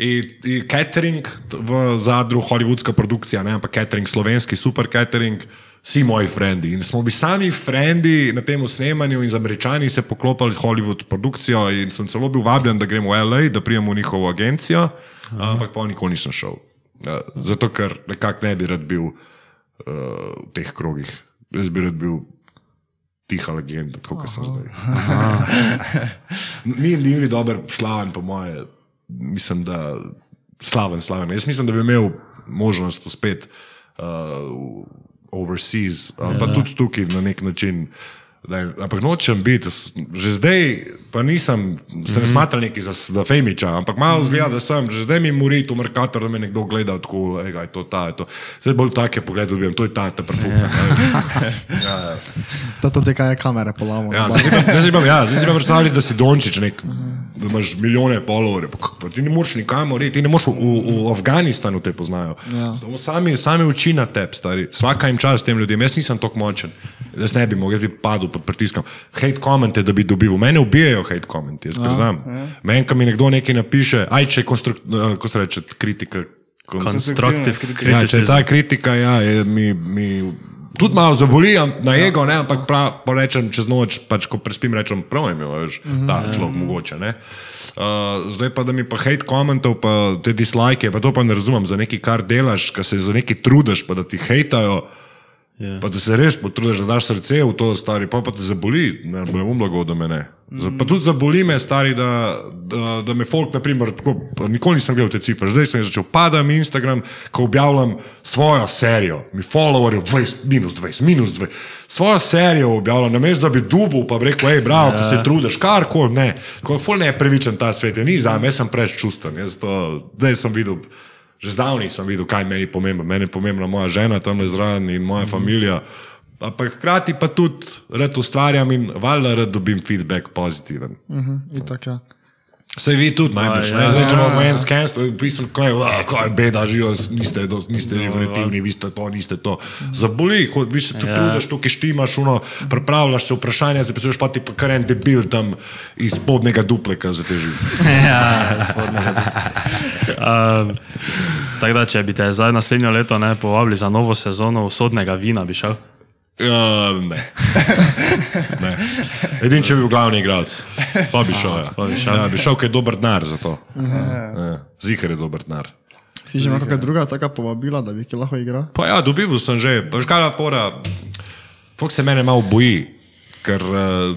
B: In, in catering v zadru, hollywoodska produkcija, ne, ampak catering slovenski, super catering, vsi moji frendi. In smo bili sami frendi na tem snemanju in z američani se poklopili s Hollywood produkcijo in sem celo bil vabljen, da gremo v LA, da prijemo v njihovo agencijo, ampak pa nikoli nisem šel. Ja, Zato, ker nekako ne bi rad bil uh, v teh krogih. Jaz bi rad bil tiha legenda, kot sem zdaj. ni, ni mi dober, slaven, po moje. Mislim, da slaven, slaven. Jaz mislim, da bi imel možnost uspeti uh, overseas, ali pa tudi tukaj na nek način. Ne, ampak nočem biti, že zdaj, pa nisem, se ne smatram neki za, za Femiča, ampak malo zgleda, da sem, že zdaj mi mori tu Merkator, da me nekdo gleda tako, ega, je to ta, je to. Zdaj bolj take poglede dobivam, to je ta, ta prepukna. Ja, ja.
C: To, to te kaj je kamere polamo.
B: Ja, zdaj si pa ja, zdaj si pa predstavljati, da si Dončić, nek, da imaš milijone followerjev. pa pa Ti ne moreš nikamor, iti, ti ne moreš v, v, v Afganistanu te poznajo.
C: Ja.
B: To Sami, sami uči na tebi, stari. Svaka jim čas tem ljudem. Jaz nisem tako močen. Jaz ne bi mogel, jaz bi padel pod pritiskom. Hate komente, da bi dobil. Mene ubijajo hate komente, jaz priznam. Meni, ko mi nekdo nekaj napiše, aj če je konstrukt, uh, ko se reče, kritika.
A: Constructive
B: Ja, če je ta kritika, ja, je, mi, mi tudi malo zaboli na ego, ne, ampak prav, pa rečem čez noč, pač, ko prespim, rečem, prav je imel, veš, ta človek mogoče. Ne. Uh, zdaj pa, da mi pa hate komentov, pa te dislike, pa to pa ne razumem, za nekaj, kar delaš, kar se za nekaj trudiš, pa da ti hejtajo.
A: Ja.
B: Pa da se res potrudiš, da daš srce v to, stari, pa, pa te zaboli, ne bo mu blago, da me ne. Mm. Pa tudi zaboli me, stari, da, da, da me folk, naprimer, tako, nikoli nisem gledal te cifre, zdaj sem začel padati Instagram, ko objavljam svojo serijo, mi followerjev 20, minus 20, minus 20. Svojo serijo objavljam, namesto da bi dubov, pa bi rekel, hej, bravo, ja. ko se trudiš, karkoli, ne. Ko je ful neprevičen ta svet, je ni za me, jaz sem preveč čustven, jaz to, zdaj sem videl. Že zdavni sem videl, kaj meni je pomembno. Meni je pomembna moja žena, tam je zraven in moja familija. Ampak hkrati pa tudi rad ustvarjam in valjda rad dobim feedback pozitiven.
C: Mhm, itak, ja.
B: Sej vi tudi najbrž, ne?
A: ja,
B: Zdaj, če imamo en skenstvo, pisem, kaj, "Ah, kaj je beda, živo, niste, do- niste inventivni, vi ste to, niste to. Zaboli, kot vi se tu
A: Ja.
B: trudiš, tukaj štimaš, uno, pripravljaš se vprašanja, se pisuješ pa ti pa kar en debil tam iz spodnega dupleka za te živi.
A: ja, um, Tako da, če bi te zdaj naslednjo leto ne, povabili za novo sezono usodnega vina, bi šel.
B: Ja, ne. ne. Edin, če bi bil glavni igralec, pa bi šel. Ja.
A: pa bi šel.
B: Ja, bi šel, ker je dober denar za to. Ja. Zihar je dober denar.
C: Si že imel kakšna druga taka povabila, da bi ki lahko igral?
B: Pa ja, dobil sem že, veš kaj je fora, Fok se mene malo boji, ker uh,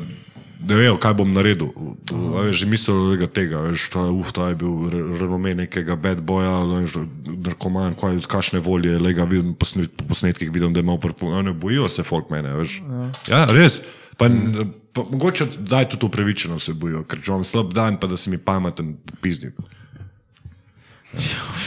B: ne vejo, kaj bom naredil. A Veš, že mislil je tega, veš, ta, uf, ta je bil re- renome nekega bad boja, veš, narkoman, kaj, kakšne volje, le ga vidim po posnet, po posnetkih, vidim, da ima prvo, ne bojijo se folk mene, veš. Ja, res. Pa, pa, mogoče daj tudi upravičeno se bojijo, ker če imam slab dan, pa da si mi pameten, pizdim.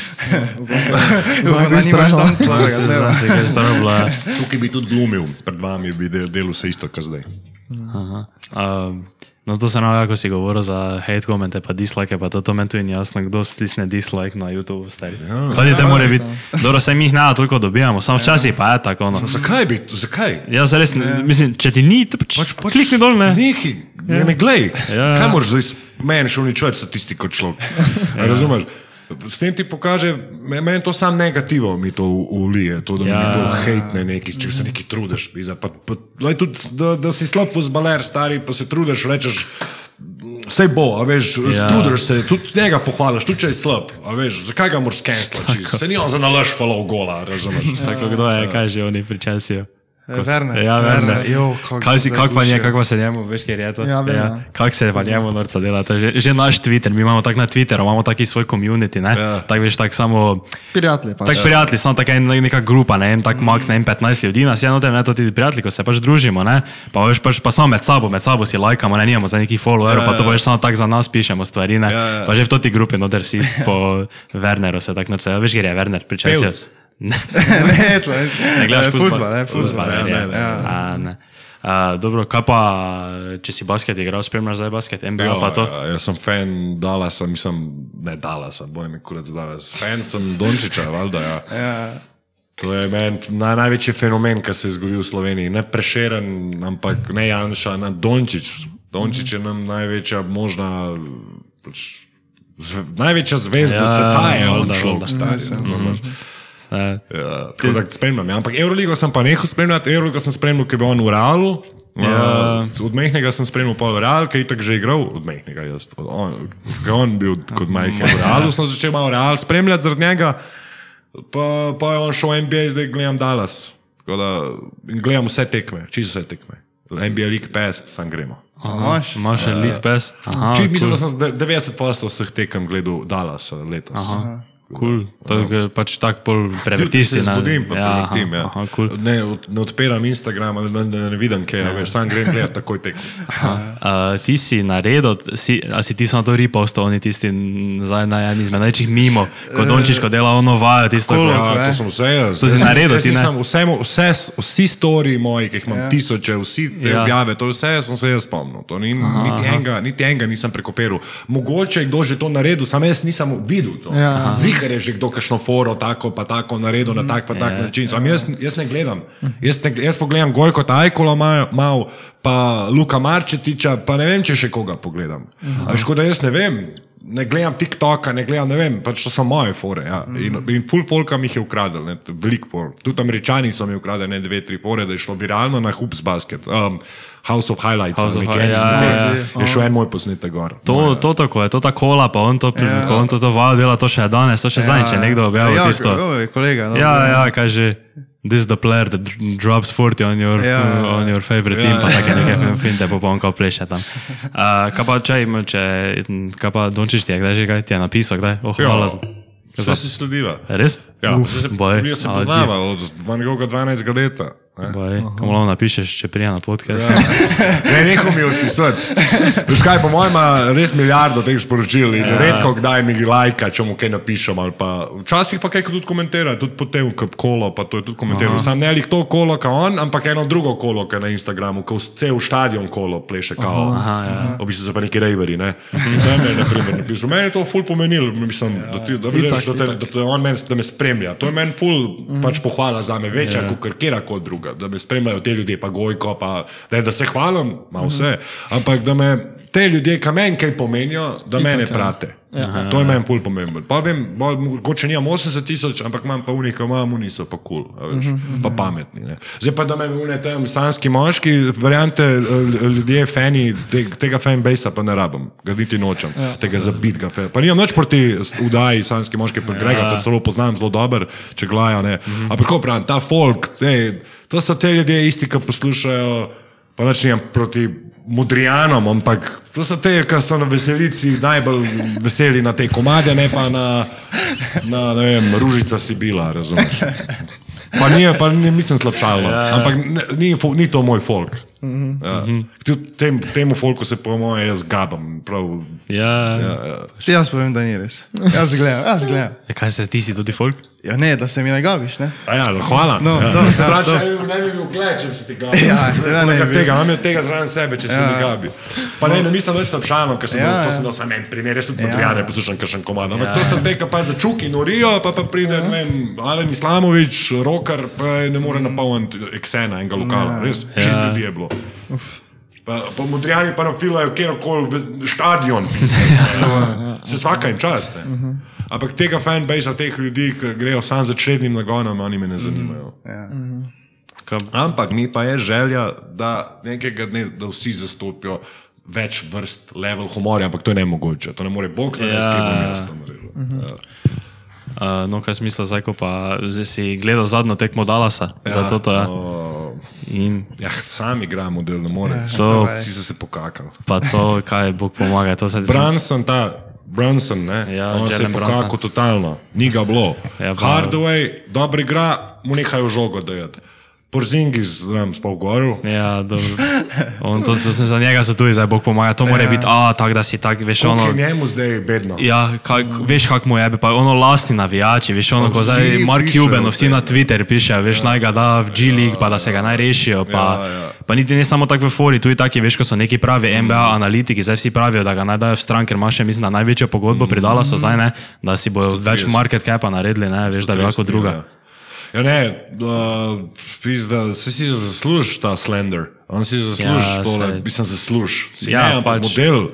C: Zakaj
D: nimaš
C: strašno?
D: tam slabega
A: Se
D: dneva.
A: znam si, ker staro bila.
B: Tukaj bi tudi glumil, pred vami bi del, delal se isto, kot zdaj.
A: Um, no, to se nam, kako si govoril za hate komente, pa dislike, pa to, to meni tu ni jasno, kdo stisne dislike na YouTube, stari. Ja, Kaj te more biti? Dobro, se mi jih ne toliko dobijamo, samo včasih pa je tako. No.
B: Zakaj bi, zakaj?
A: Jaz res, ne, mislim, če ti ni, to pač,
B: Pač, pač,
A: klikni dol, ne.
B: Neki, ne, ne glej.
A: Ja.
B: Kaj moraš zdaj meni še uničevati statistiko človek? Ja. Razumeš? S tem ti pokaže, me- meni to sam negativo mi to ulije, to, da ja.
A: Ja.
B: mi to hejtne neki, če se neki trudiš. pizda, Pa, pa, lej, tudi, da, da si slab fuzbaler, stari, pa se trudiš, rečeš, vse bo, a veš, ja.
A: Ja.
B: trudiš se, tudi njega pohvališ, tudi če je slab, a veš, zakaj ga moraš skenslati, se ni on za nalaž falov gola, razumeš?
A: Tako kdo je, kaj že oni pri Chelsea.
D: Eh,
A: Ja,
D: Werner. jo, kako
A: Kaj si, kak pa nje, kak pa se njemu, veš, ker je to?
C: Ja, vem, ja.
A: Kak se pa njemu norca dela, to je že, že naš Twitter, mi imamo tak na Twitteru, imamo taki svoj community, ne?
B: Ja.
A: Tak veš, tak samo,
C: Prijatelji pač.
A: tak prijatelji, samo taka en- neka grupa, ne, en tak max, ne, en 15 ljudi, nas je noter, ne, to ti prijatelji, ko se pač družimo, ne, pa veš, pač pa samo med sabo, med sabo si lajkamo, ne, nimamo za neki follower, pa to veš, samo tak za nas pišemo stvari, ne,
B: Ja, ja.
A: pa že v toti grupi noter si po Werneru se tak norca, veš, kjer je Werner, pri Chelsea.
B: Pevc.
D: ne, slovenski.
A: Ne gledaš fuzbal?
D: ne, fuzbal.
A: ja,
B: ne,
A: ne,
B: ne,
A: ne. A, ne. A, dobro, kaj pa, če si basket igral, spremljaš zdaj basket, NBA
B: Ja,
A: pa to?
B: ja, jaz sem fan Dallasa, mislim, ne Dallasa, bojem me kurat za Dallas. Fan sem Dončiča, valjda. Ja.
D: Ja.
B: To je meni naj, največji fenomen, ki se je zgodil v Sloveniji. Ne prešeren, ampak ne Janša, na Dončič. Dončič je nam največja možna. Pač, zve, največja zvezda
A: Ja,
B: sveta je on človek,
A: Ne.
B: Ja, tako da spremljam. Ja. Ampak Euroligo sem pa nehal spremljati, Euroligo sem spremljal, ker je bil on v Realu.
A: Ja.
B: Uh, od mehkega sem spremljal pol Real, ki je tako že igral, od mehkega jaz. Od On, on bil kot majhen v Realu, sem začel malo Real spremljati zaradi njega, pa, pa je on šel v NBA, zdaj gledam Dallas. Tako Da, gledam vse tekme, čisto vse tekme. NBA League Pass, sam gremo.
D: Imaš?
A: Še League Pass? Aha,
B: Či, mislim,
A: cool.
B: da sem z de- 90% vseh tekem gledal Dallas letos. Aha.
A: Cool. To je pač tak pol prevrtiš si
B: se
A: na...
B: zbudim, pa
A: ja, aha,
B: preletim. Ja.
A: aha, cool.
B: ne, od- ne odpiram Instagrama, da ne, ne vidim, kaj je, veš, sam grem gledati takoj tek.
A: Uh, ti si naredil, si, a si ti samo to ripostal, oni tisti zdaj na en izmed največjih mimo, ko Dončiš, ko dela ono vajo, tisto,
D: Cool.
B: Ja,
D: ne?
B: to sem vse jaz.
A: To si naredil, ti ne?
B: nisem Vse, vse, vsi stori moji, ki jih imam ja. tisoče, vsi te
A: Ja.
B: ja. objave, to vse sem se jaz spomnil. To ni, niti, enega, niti enega nisem prekopiral. Mogoče je kdo že to naredil, sam jaz nisem videl. to.
C: Ja.
B: Zihar je že kdo kakšno foro, tako pa tako naredil na tak pa tak
A: Ja.
B: način. Sam jaz, jaz ne gledam. Jaz, ne, jaz pogledam Gojko Tajkola mal, mal, pa Luka Marčetiča, pa ne vem, če še koga pogledam. A škoda, jaz ne vem. Ne gledam TikToka, ne gledam, ne vem, pač to so moje fore. Ja. In, in full folka mi jih je ukradel, ne, veliko for. Tudi američani so mi ukradli ne dve, tri fore, da je šlo viralno na Hoops Basket. Um, House of Highlights,
A: House of
B: neki
A: Hi-
B: en
A: ja,
B: teh,
A: ja.
B: je šel en moj posnetek gor.
A: To, to tako je, to ta kola, pa on to, ja. ko on to, to vajo dela, to še danes, to še ja. zadnjič je nekdo objavil
D: ja,
A: tisto.
D: Ja, kolega. No,
A: Ja, ja, kaže. This is the player that dr- drops 40 on your,
D: Ja, ja, ja.
A: on your favorite team, pa take neke fin- finte, pa on kao pleše tam. Uh, kaj pa, im- če, kaj pa Dončiš ti je, kdaj že kaj ti je napisal, kdaj? Oh,
B: Ja,
A: hvala.
B: Vse si slediva.
A: Res?
B: Ja,
A: Uf,
B: zdaj se,
A: boj.
B: mi se poznava od Van Gogha 12 leta.
A: Kam lahko napišeš, če prija na podcast.
B: Ja. Ne, nehal mi odpisati. Kaj, po mojem, ima res milijardo teh sporočil in ja. redko kdaj mi lajka, če mu kaj napišem. ali Pa, včasih pa kaj tudi komentira, tudi po tem, kot kolo, pa to je tudi komentiral. Sam ne lih to kolo, kot on, ampak eno drugo kolo, je na Instagramu, ko cel stadion kolo pleše kao.
A: Aha, ja.
B: V bistvu so pa neki rejveri, ne. Meni, na primer, napisal. Meni je to ful pomenilo, mislim, da, ti, da,
C: Itak,
B: veš, da, te, da, te on men, da me spremlja. To je meni ful pač pohvala za me, večja
A: Ja.
B: kot kjer koli druga, da me spremljajo te ljudje, pa gojko, pa ne, da se hvalim, ima vse, ampak da me te ljudje, ki meni kaj pomenijo, da mene
C: ja.
B: prate. To je meni ful pomembno. Pa vem, bolj, mogoče nimam 80 tisoč, ampak imam pa unika, imam uniso pa kul, cool, pa pametni. Ne. Zdaj pa da me une tam stanski moški, variante ljudje, fani, te, tega fanbase pa ne rabim, ga niti nočem, tega zabitga. fan- Pa nimam nič proti udaji stanski moški, pa Grega, to celo poznam zelo dobro, če glaja, ne. Ampak kako pravim, ta folk, ej, to so te ljudje isti, ki poslušajo, pa nič nimam proti modrijanom, ampak to so te, ki so na veselici najbolj veseli na te komade, ne pa na, na ne vem, ružica Sibila, razumeš. Pa ni, pa ni, mislim slabšalno, ja, ja. ampak ni, ni to moj folk. Ja. Tudi Tem, temu folku se po mojem jaz gabam. Prav,
A: Ja, ja.
B: ja.
D: Jaz povem, da ni res. Jaz gledam, jaz gledam.
A: E, Kaj se ti si tudi folk?
D: Ja, ne, da se mi ne gabiš, ne?
B: A Ja, no, hvala.
D: No,
B: ja.
D: dobro,
B: se
D: ja,
B: če
D: dobro.
B: ne bi bil gled, če bi se ti gabil.
D: Ja, seveda ne bi bil.
B: tega, imam tega zraven sebe, če se
D: Ja.
B: mi gabi. Pa ne, ne mislim, da sem šalno, ker sem
D: Ja,
B: ja, to
D: ja.
B: sem dal sam en primer, jaz tudi
D: Ja.
B: Modrijane poslušam, ker sem komad. Ampak to sem te, ki pa za čuki norijo, pa pa pride, ne vem, Alen Islamovič, roker, pa ne more napolniti eksena enega lokala. Res, šest ljudi je bilo. Pa, pa modrijani pa nafilajo kjerkoli stadion. Se vsaka in čas. Ne? Ampak tega fanbase, teh ljudi, ki grejo sam za črednim nagonom, oni me ne zanimajo.
A: Ka,
B: Ampak mi pa je želja, da nekega dne, da vsi zastopijo več vrst level humorja, ampak to je nemogoče. To ne more Bog narediti,
A: Ja,
B: ja, ki bo
A: ja.
B: mesto naredil. Ja.
A: uh, no, kaj smisla zdaj, ko pa zdaj si gledal zadnjo tekmo Dalasa. Ja, Zato to je.
B: O,
A: In
B: Ja, sam igram model, ne moreš.
A: To-
B: si se pokakal.
A: pa to, kaj Bog pomaga. To se
B: Brunson, ta Brunson, ne?
A: Ja,
B: on se je
A: Jalen
B: pokakal totalno, ni ga bilo.
A: Ja,
B: Hardway, dobro igra, mu nehajo žogo dajati. Porzingis, znam, spal goril.
A: Ja, dobro. On, to, to sem za njega so tudi zdaj Bog pomaga. To mora biti, a tako da si tak, veš,
B: Ono,
A: ono.
B: je njemu zdaj bedno.
A: Ja, kak, veš, kako mu je, pa ono lastni navijači, veš, ono, ko zdaj Mark Cuban, vsi na Twitter pišejo, veš, naj ga da v G-League, pa da se ga naj rešijo, pa,
B: Ja, ja.
A: pa niti ne samo tako v fori, tudi taki, veš, ko so neki pravi NBA analitiki, zdaj vsi pravijo, da ga naj dajo v stran, ker ima še, mislim, da največjo pogodbo pridala so zdaj, ne, da si bojo več market capa naredili, ne, veš, da bi lahko druga.
B: Ja, ne, uh, pizda, se si zaslužiš ta slender, on si zaslužiš
A: Ja,
B: ja, tole,
A: saj.
B: mislim, zaslužiš. Si
A: Ja,
B: ja, ne, ampak
A: pač.
B: model.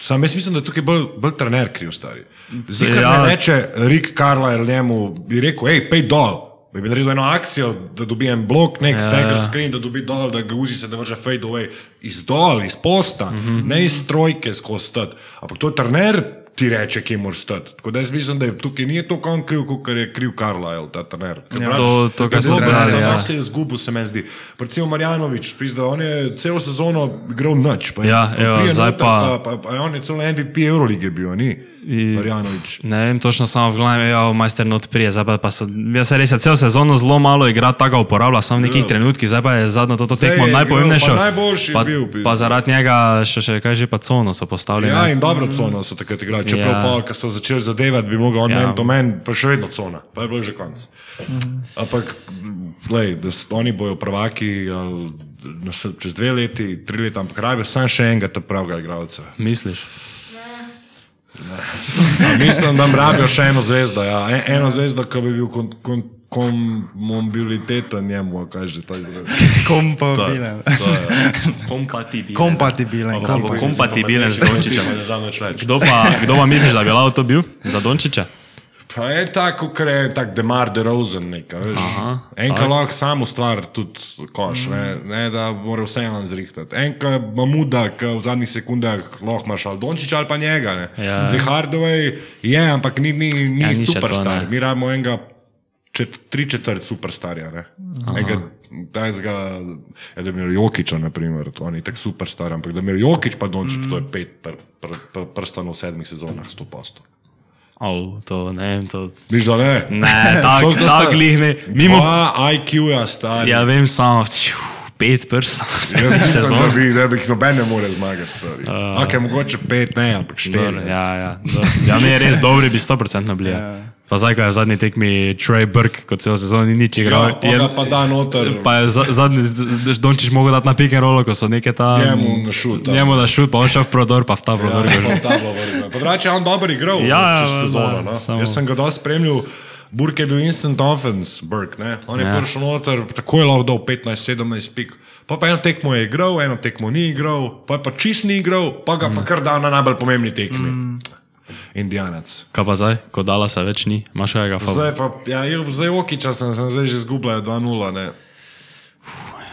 B: Sam jaz mislim, da je tukaj bolj, bolj trener kriv stari. Zikar
A: Ja.
B: ja. ne reče Rick Carlisle njemu, bi rekel, hej, pej dol. Bi bi naredil eno akcijo, da dobi en blok, nek ja, stagger screen, da dobi dol, da ga uzi se, da vrže fade away. Iz dol, iz posta, mm -hmm. ne iz trojke skozi stati. Ampak to je trener ti reče, kje moraš stati. Tako da jaz mislim, da je tukaj ni to on kriv, kot je kriv Carlisle, ta trener. Ja.
A: To- to, kar ste brali, ja.
B: se je zgubil, se meni zdi. Recimo Marjanovič, pizda, on je celo sezono igral noč. Pa,
A: Ja,
B: pa
A: evo, zdaj pa-
B: pa, pa, pa on je celo MVP Eurolige bil, ni?
A: I-
B: Marjanovič.
A: Ne vem, točno samo glavi, ja, majster not prije, zdaj pa, pa so, jaz se res je celo sezono zelo malo igra, tako uporablja, samo v nekih ja. trenutkih, zdaj pa je zadnjo to tekmo
B: je
A: najpomembnejšo.
B: pa najboljši
A: pa,
B: bil, pizda.
A: pa zaradi njega še, še kaj že pa cono so postavili.
B: Ja,
A: ne.
B: in dobro cono so takrat igrali. Čeprav
A: Ja.
B: pa, ko so začeli zadevati, bi mogel on
A: Ja.
B: to men, pa še vedno cona, pa je bilo že konc. Ampak, glej, da oni bojo prvaki ali, čez dve leti, tri leta, ampak rabijo samo še enega ta pravega igralca.
A: Misliš?
B: Mislim, da rabijo še eno zvezdo. Ja. En, eno zvezdo, ki bi bil kon, kon, komobiliteten njemu, kaj že ta izraz.
D: Kompabilen.
A: Kompatibilen.
D: Kompatibilen.
A: Pa bo kompatibilen z
B: reči.
A: Kdo pa, kdo pa misliš, da bi lahko to bil za Dončića?
B: Pa je tako, ker je tak Demar de Rosen neka, veš. Enka lahko samo stvar tudi koš, ne, ne da mora vse en zrihtati. Enka mamuda, ki v zadnjih sekundah lahko imaš ali Dončića ali pa njega, ne.
A: Ja.
B: Zdaj Hardaway je, ampak ni, ni, ni
A: Ja, to,
B: superstar.
A: ne.
B: Mi rabimo enega čet, tri četrt superstarja, ne. Enega, Tajzga, ja, da bi imel Jokiča, naprimer, to ni tako superstar, ampak da bi imel Jokič pa Dončić, mm. to je pet pr, pr, pr, prstanov v sedmih sezonah, sto posto.
A: Oh, to ne to.
B: Viš, da ne?
A: Ne, tako tak glih ne. Mimo,
B: Dva IQ-ja stari.
A: ja vem samo, tju, pet prstov.
B: Jaz mislim, da bi, da bi jih noben ne more zmagati, stari. Uh, ok, mogoče pet, ne, ampak
A: Dobro,
B: štiri.
A: Ja, ja, dobro. ja, ne, res dobri bi 100% bili. Ja. Pa zdaj, ko je zadnji tekmi Trey Burke, kot celo sezono ni nič igral.
B: Ja, pa ga pa da noter.
A: Pa je za- zadnji, Dončić mogel dati na pick and roll, ko so neke tam.
B: Njemu na šut.
A: Njemu na šut, pa on šel v prodor, pa v ta prodor.
B: Ja,
A: ga že-
B: pa tablo vrgel. Pa drugače je on dober igral
A: Ja, ja,
B: čez
A: da,
B: sezono. no.
A: samo-
B: Jaz sem ga dosti spremljal. Burke je bil instant offense, Burke, ne? On je
A: Ja.
B: prišel noter, tako je lahko dal 15-17 pik. Pa pa eno tekmo je igral, eno tekmo ni igral, pa je pa čist ni igral, pa ga pa kar dal na najbolj pomembni tekmi. Mm. Indianac.
A: Kaj pa zdaj, ko dala se več ni, imaš kakega favorit?
B: Zdaj pa, ja, zdaj okiča sem, sem zdaj že zgubljal 2-0, ne.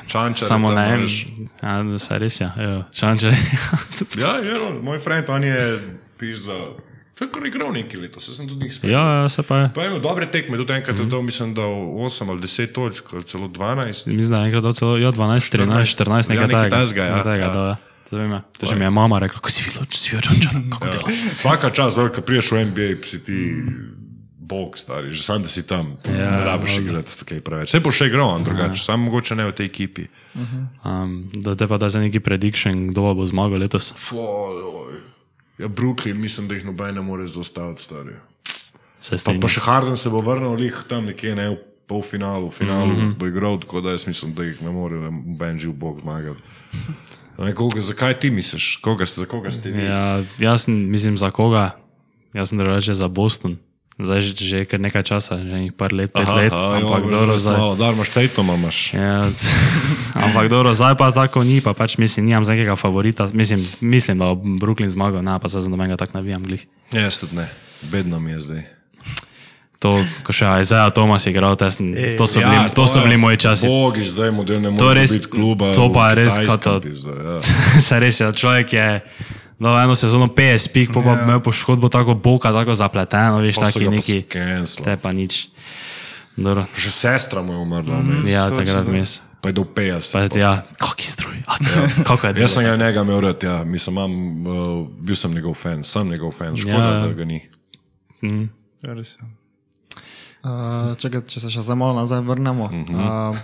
B: Čančar.
A: Samo vem.
B: veš.
A: Ja, se res je, ja. Čanče.
B: Ja, je, no, moj friend, on je pizda. To je kar igral neki letos, jaz sem tudi njih spremljal.
A: ja, ja, se pa je.
B: Pa je imel dobre tekme, tudi enkrat je dal, mislim, da 8 ali 10 točk, ali celo 12.
A: Mislim, da je enkrat dal celo, ja, 12, 13, 14,
B: Ja,
A: nekaj
B: nekaj
A: takega.
B: takega, ja.
A: Nekaj takega,
B: Ja.
A: da, ja. To vem, ja. To že mi je mama rekla, ko si videl, če si videl Čančara, kako dela.
B: Vsaka čas, ko priješ v NBA, si ti bog, stari, že sam, da si tam. Ja, ne rabiš igrati tako preveč. Vse bo še igral, on drugače, samo mogoče ne v tej ekipi.
A: Um, da te pa da za neki prediction, kdo bo zmagal letos.
B: Foj, ja, Brooklyn, mislim, da jih noben ne more zaustaviti, stari.
A: Se
B: Pa, pa še Harden se bo vrnil lih tam nekje ne, v polfinalu, v finalu mm
A: Mhm.
B: -hmm. bo igral, tako da jaz mislim, da jih ne more noben živ bog zmagati. Ne, koga, zakaj ti misliš? Koga, za koga ste vi?
A: Ja, jaz sem, mislim, za koga? Jaz sem drugače za Boston. Zdaj že, že kar nekaj časa, že nekaj par let, pet let, ampak dobro zdaj.
B: Malo, da imaš Tatuma, imaš.
A: Ja, ampak dobro, zdaj pa tako ni, pa pač mislim, nimam nekega favorita. Mislim, mislim da bo Brooklyn zmagal, ne, pa se za nobenega tako navijam. Glih.
B: Ja, Jaz tudi ne, bedno mi je zdaj.
A: To, ko še Isaiah Thomas igral, to, sem, to so bili, to so
B: je
A: bili moji časi.
B: Bogi, zdaj model ne
A: To
B: more
A: res-
B: biti kluba.
A: to pa je res kata-
B: ja.
A: Se res je, človek je no, eno sezono 50 pik, pa pa imel poškodbo tako boka, tako zapleteno, veš,
B: so
A: taki neki. Te pa nič. Dobro.
B: Še sestra mu je umrla, mm,
A: Ja, takrat mes.
B: pa je do 50.
A: Pa je, ja, kaki stroj. A, kako je
B: Jaz sem
A: bilo?
B: ga njega imel rad, ja. Mislim, imam, uh, bil sem njegov fan, sem njegov fan, škoda,
A: Ja.
B: ja. da ga ni.
D: Res je.
C: Uh, čakaj, če se še zdaj malo nazaj vrnemo. Uh -huh. uh,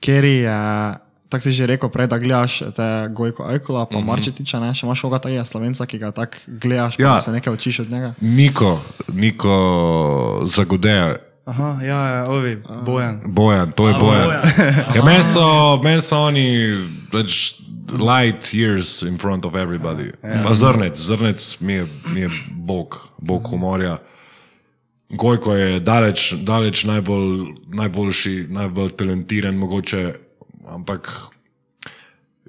C: Keri je, tako si že rekel prej, da gledaš te Gojko Ajkola, pa uh -huh. Marčetiča, ne, še imaš koga takega slovenca, ki ga tako gledaš, pa
B: Ja.
C: da se nekaj učiš od njega.
B: Niko, Niko Zagodeja,
D: Aha, ja, ja, ovi, bojan.
B: Bojan, to je Bojan. Ja, meni so, men so oni več light years in front of everybody. Pa zrnec, zrnec mi je, mi je bog, bog humorja. Gojko je daleč, daleč najbolj, najboljši, najbolj talentiran, mogoče, ampak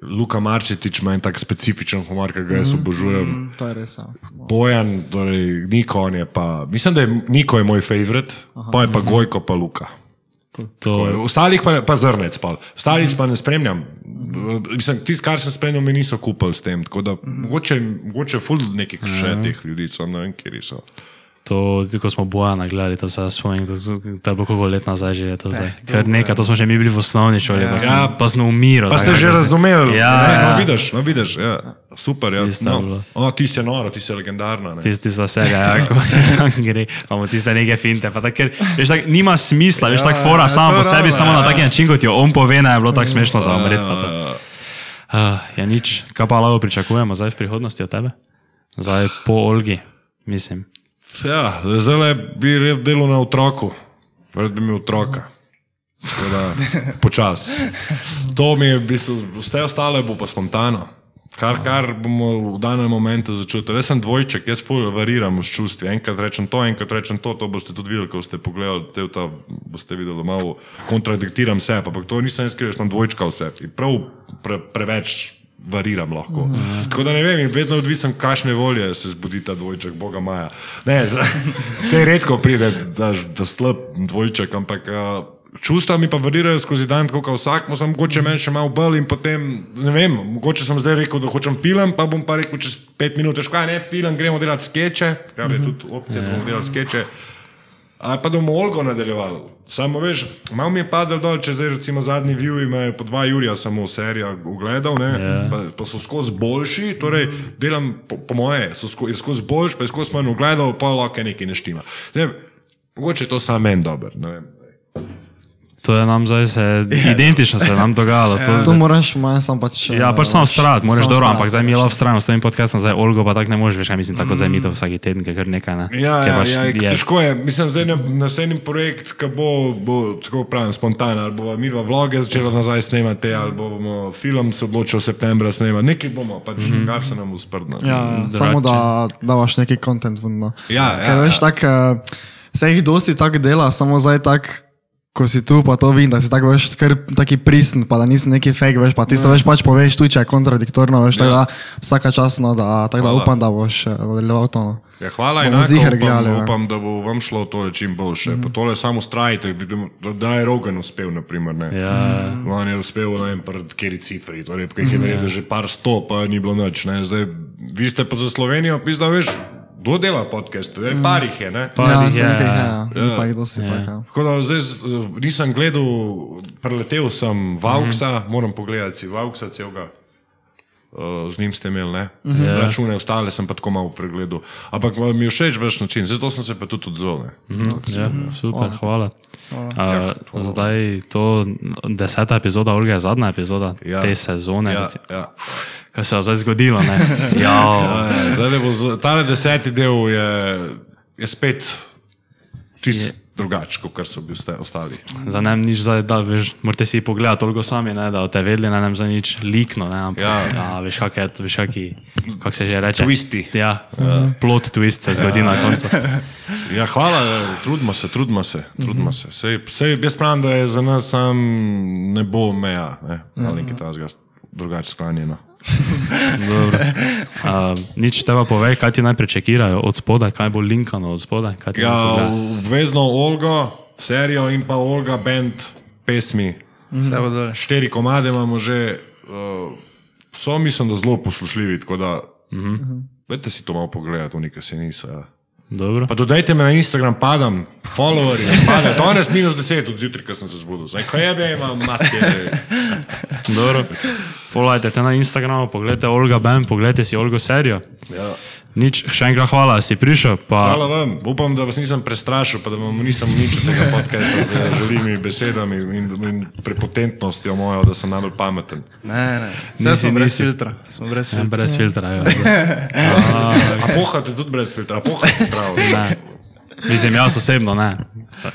B: Luka Marčetič ima en tak specifičen humor, ki ga jaz obožujem.
C: Mm, to je res. Ja.
B: Bojan, torej Niko, on je pa, mislim, da je Niko je moj favorit, pa je pa Gojko, pa Luka.
A: To,
B: Ostalih pa, pa zrnec, pa. ostalih pa ne spremljam. Mislim, tisto, kar sem spremljal, mi niso kupili s tem. Tako da mogoče, mogoče ful nekih še teh ljudi, so ne vem, kje so.
A: To, ko smo Bojana gledali, to se spomnim, to, to je bilo koliko let nazaj že je to zdaj. Ker nekaj, to smo že mi bili v osnovni šoli, pa, sem,
B: Ja.
A: pa smo umirali.
B: Pa ste že razumeli,
A: Ja,
B: ne,
A: ja.
B: no vidiš, no vidiš, ja. super. Ja. No. O, ti si noro, ti si legendarna. Ne.
A: Tisti za sebe, ja, ko gre, imamo tiste neke finte. pa Tak, ker, veš, tak, nima smisla, veš, tako fora
D: ja,
A: sama po sebi, samo na
D: ja.
A: tak način, kot jo on pove, ne je bilo tako smešno za umret. pa to.
B: Ja,
A: Uh, ja, nič, kaj pa lahko pričakujemo zdaj v prihodnosti od tebe? Zdaj po Olgi, mislim.
B: Ja, zdaj bi red delal na otroku, rad bi imel otroka. Počasi. To mi je, v bistvu, vse ostale bo pa spontano. Kar, kar bomo v danem momentu začutili. Jaz sem dvojček, jaz ful variram s čustvi. Enkrat rečem to, enkrat rečem to, to boste tudi videli, ko boste pogledali, te, ta, boste videli, da malo kontradiktiram sebe, ampak to nisem jaz, ker sem dvojčka v sebi. Prav pre, preveč variram lahko. Mm. Tako da ne vem, vedno odvisen, kakšne volje se zbudi ta dvojček, Boga Maja. Ne, vse redko pride, da, da slab dvojček, ampak uh, čustva mi pa varirajo skozi dan, tako kot vsak, sem mogoče meni še malo bolj in potem, ne vem, mogoče sem zdaj rekel, da hočem film, pa bom pa rekel čez pet minut, veš kaj, ne, film, gremo delati skeče, kar je tudi opcija, da bomo delali skeče. Ali pa da bomo Olgo nadaljevali. Samo veš, malo mi je padel dol, če zdaj recimo zadnji view imajo po dva Jurija samo serija ogledal, ne,
A: Ja.
B: pa, pa so skozi boljši, torej delam po, po moje, so sko, je skozi boljši, pa je skozi manj ogledal, pa lahko nekaj ne štima. Ne, mogoče je to samo meni dober, ne vem.
A: To je nam zdaj se, identično se je nam dogajalo. To,
C: To moraš manj sam pač.
A: Ja,
C: eh,
A: pač samo strat, moraš
C: samo
A: dobro, ampak zdaj mi je
C: pač.
A: lov stran s tem podcastom, zdaj Olgo pa tako ne moreš, veš, ja mislim, tako zdaj mi to vsak teden, ker nekaj ne.
B: Ja, ja,
A: pač
B: ja,
A: je-
B: težko je. Mislim, zdaj na- naslednji projekt, ki bo, bo tako pravim, spontan, ali bomo mi dva vloge začeli nazaj snemati, ali bomo film se odločil v septembra snemati, nekaj bomo, pač mm -hmm. kar se nam usprdno.
C: Ja, samo da davaš neki kontent. No.
B: Ja,
C: Ker
B: ja,
C: veš,
B: ja.
C: tako, uh, se jih dosti tako dela, samo zdaj tako. Ko si tu, pa to vidim, da si tako veš, kar taki pristen, pa da nisi neki fake, veš, pa ti se veš pač poveš, tu če je kontradiktorno, veš, tako da vsaka časno, da, tako da
B: Hvala.
C: upam, da boš eh, nadaljeval to. No.
B: Ja, hvala in upam,
C: gledali, ja.
B: upam, da bo vam šlo tole čim boljše. Mm. Tole samo ustrajite, da je Rogan uspel, naprimer. Ne.
A: Ja.
B: On je uspel, ne vem, pred kjeri cifri, torej, ki jih je naredil že par sto, pa ni bilo nič. Ne. Zdaj, vi ste pa za Slovenijo, pizda, veš, kdo dela podcast, mm. par jih je, ne.
A: Pa
C: ja,
A: jih je,
C: nekaj,
A: ja.
C: ja, ja. pa jih dosti yeah. tako.
B: Tako da zdaj nisem gledal, preletel sem Vauksa, mm -hmm. moram pogledati si Vauksa celega. Uh, z njim ste imeli, ne? Mm -hmm. Račune, ostale sem pa tako malo pregledal. Ampak uh, mi je všeč vaš način, zato sem se pa tudi odzval. ne.
A: Ja, super, hvala. Uh, zdaj to deseta epizoda, Olga je zadnja epizoda
B: Ja.
A: te sezone.
B: Ja, ja.
A: Kaj se je zdaj zgodilo? ne? Ja,
B: Ja, Zdaj bo, tale deseti del je, je spet čist drugače, kot so bili osta- ostali.
A: za nem nič zdaj, da veš, morate si pogledati toliko sami, ne, da te vedeli, ne, nem za nič likno, ne, ampak
B: Ja.
A: ja, veš, kak je, veš, kaki, kak se že reče.
B: Twisti.
A: Ja, uh, plot twist se zgodi na koncu.
B: Ja, hvala, trudimo se, trudimo se. Trudimo se. Sej, sej, jaz pravim, da je za nas sam ne bo meja, ne, ali nekaj tajnega drugače sklanjeno.
A: Uh, nič teba povej, kaj ti najprej čekirajo od spodaj, kaj bo linkano od spodaj. kaj ti
B: Ja, obvezno Olgo, serijo in pa Olga band pesmi.
D: Dole.
B: Štiri komade imamo že, uh, so mislim, da zelo poslušljivi, tako da. Uh -huh. Vete si to malo pogledati, oni, ki se niso. Ja.
A: Dobro.
B: Pa dodajte me na Instagram, padam, followerji, padam, danes minus 10 od zjutraj, ko sem se zbudil. Zdaj, kaj je, imam matke.
A: Dobro. Followajte te na Instagramu, pogledajte Olga Ben, pogledajte si Olgo serijo.
B: Ja.
A: Nič, še enkrat hvala, da si prišel. Pa,
B: Hvala vam, upam, da vas nisem prestrašil, pa da vam nisem nič od tega podcasta z želimi besedami in, in prepotentnostjo mojo, da sem najbolj pameten.
D: Ne, ne.
A: Nisi,
D: smo brez
A: nisi.
D: filtra. Smo brez
A: Ja,
D: filtra.
A: brez filtra. Ja.
B: A pohate tudi brez filtra, a pohate prav.
A: Ne. Mislim, jaz osebno ne.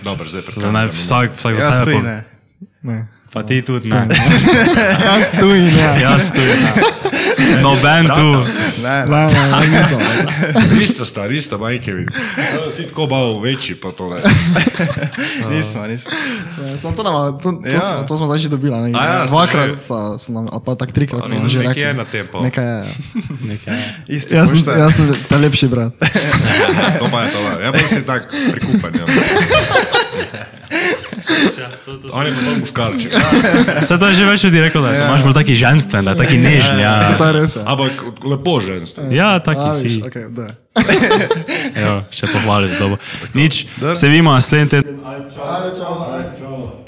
B: Dobro, zdaj pred
A: Da naj
B: kamerami.
A: vsak, vsak za
D: Jaz
A: sebe.
D: tudi
A: po-
D: ne.
C: Ne.
A: Pa ti tudi ne.
C: Jaz tu in ja.
A: Jaz tudi ne. Noben tu.
D: Ne, ne.
C: Ne, ne, ne, nisem.
B: Isto sta, isto, majke vidi. Si tako bal večji pa tole.
D: Nismo, nismo.
C: Ja, Samo to, nam, to, to,
D: Ja.
C: smo, to smo zdaj že dobili. ne.
B: A ja,
C: Dvakrat so, so nam, pa tako trikrat nam že
B: nekaj
C: rekli.
B: je na tem, pa.
C: Nekaj je. ja.
A: Nekaj.
D: Isti
C: Jaz sem,
D: poštar.
C: jaz sem ta lepši brat.
B: To pa je to. Ja, pa si tak prikupen. Ja. On je pa muškarček.
A: Se to je že več ljudi rekel, da je imaš bolj taki ženstven, da je taki nežni. Ja,
C: To je res. Ja,
B: Ampak lepo ženstvo.
A: ja
C: A,
A: taki
C: viš,
A: si.
C: okay, da.
A: Evo, še pohvali z dobo. Nič, se vidimo naslednji teden.
C: Ajde, čau.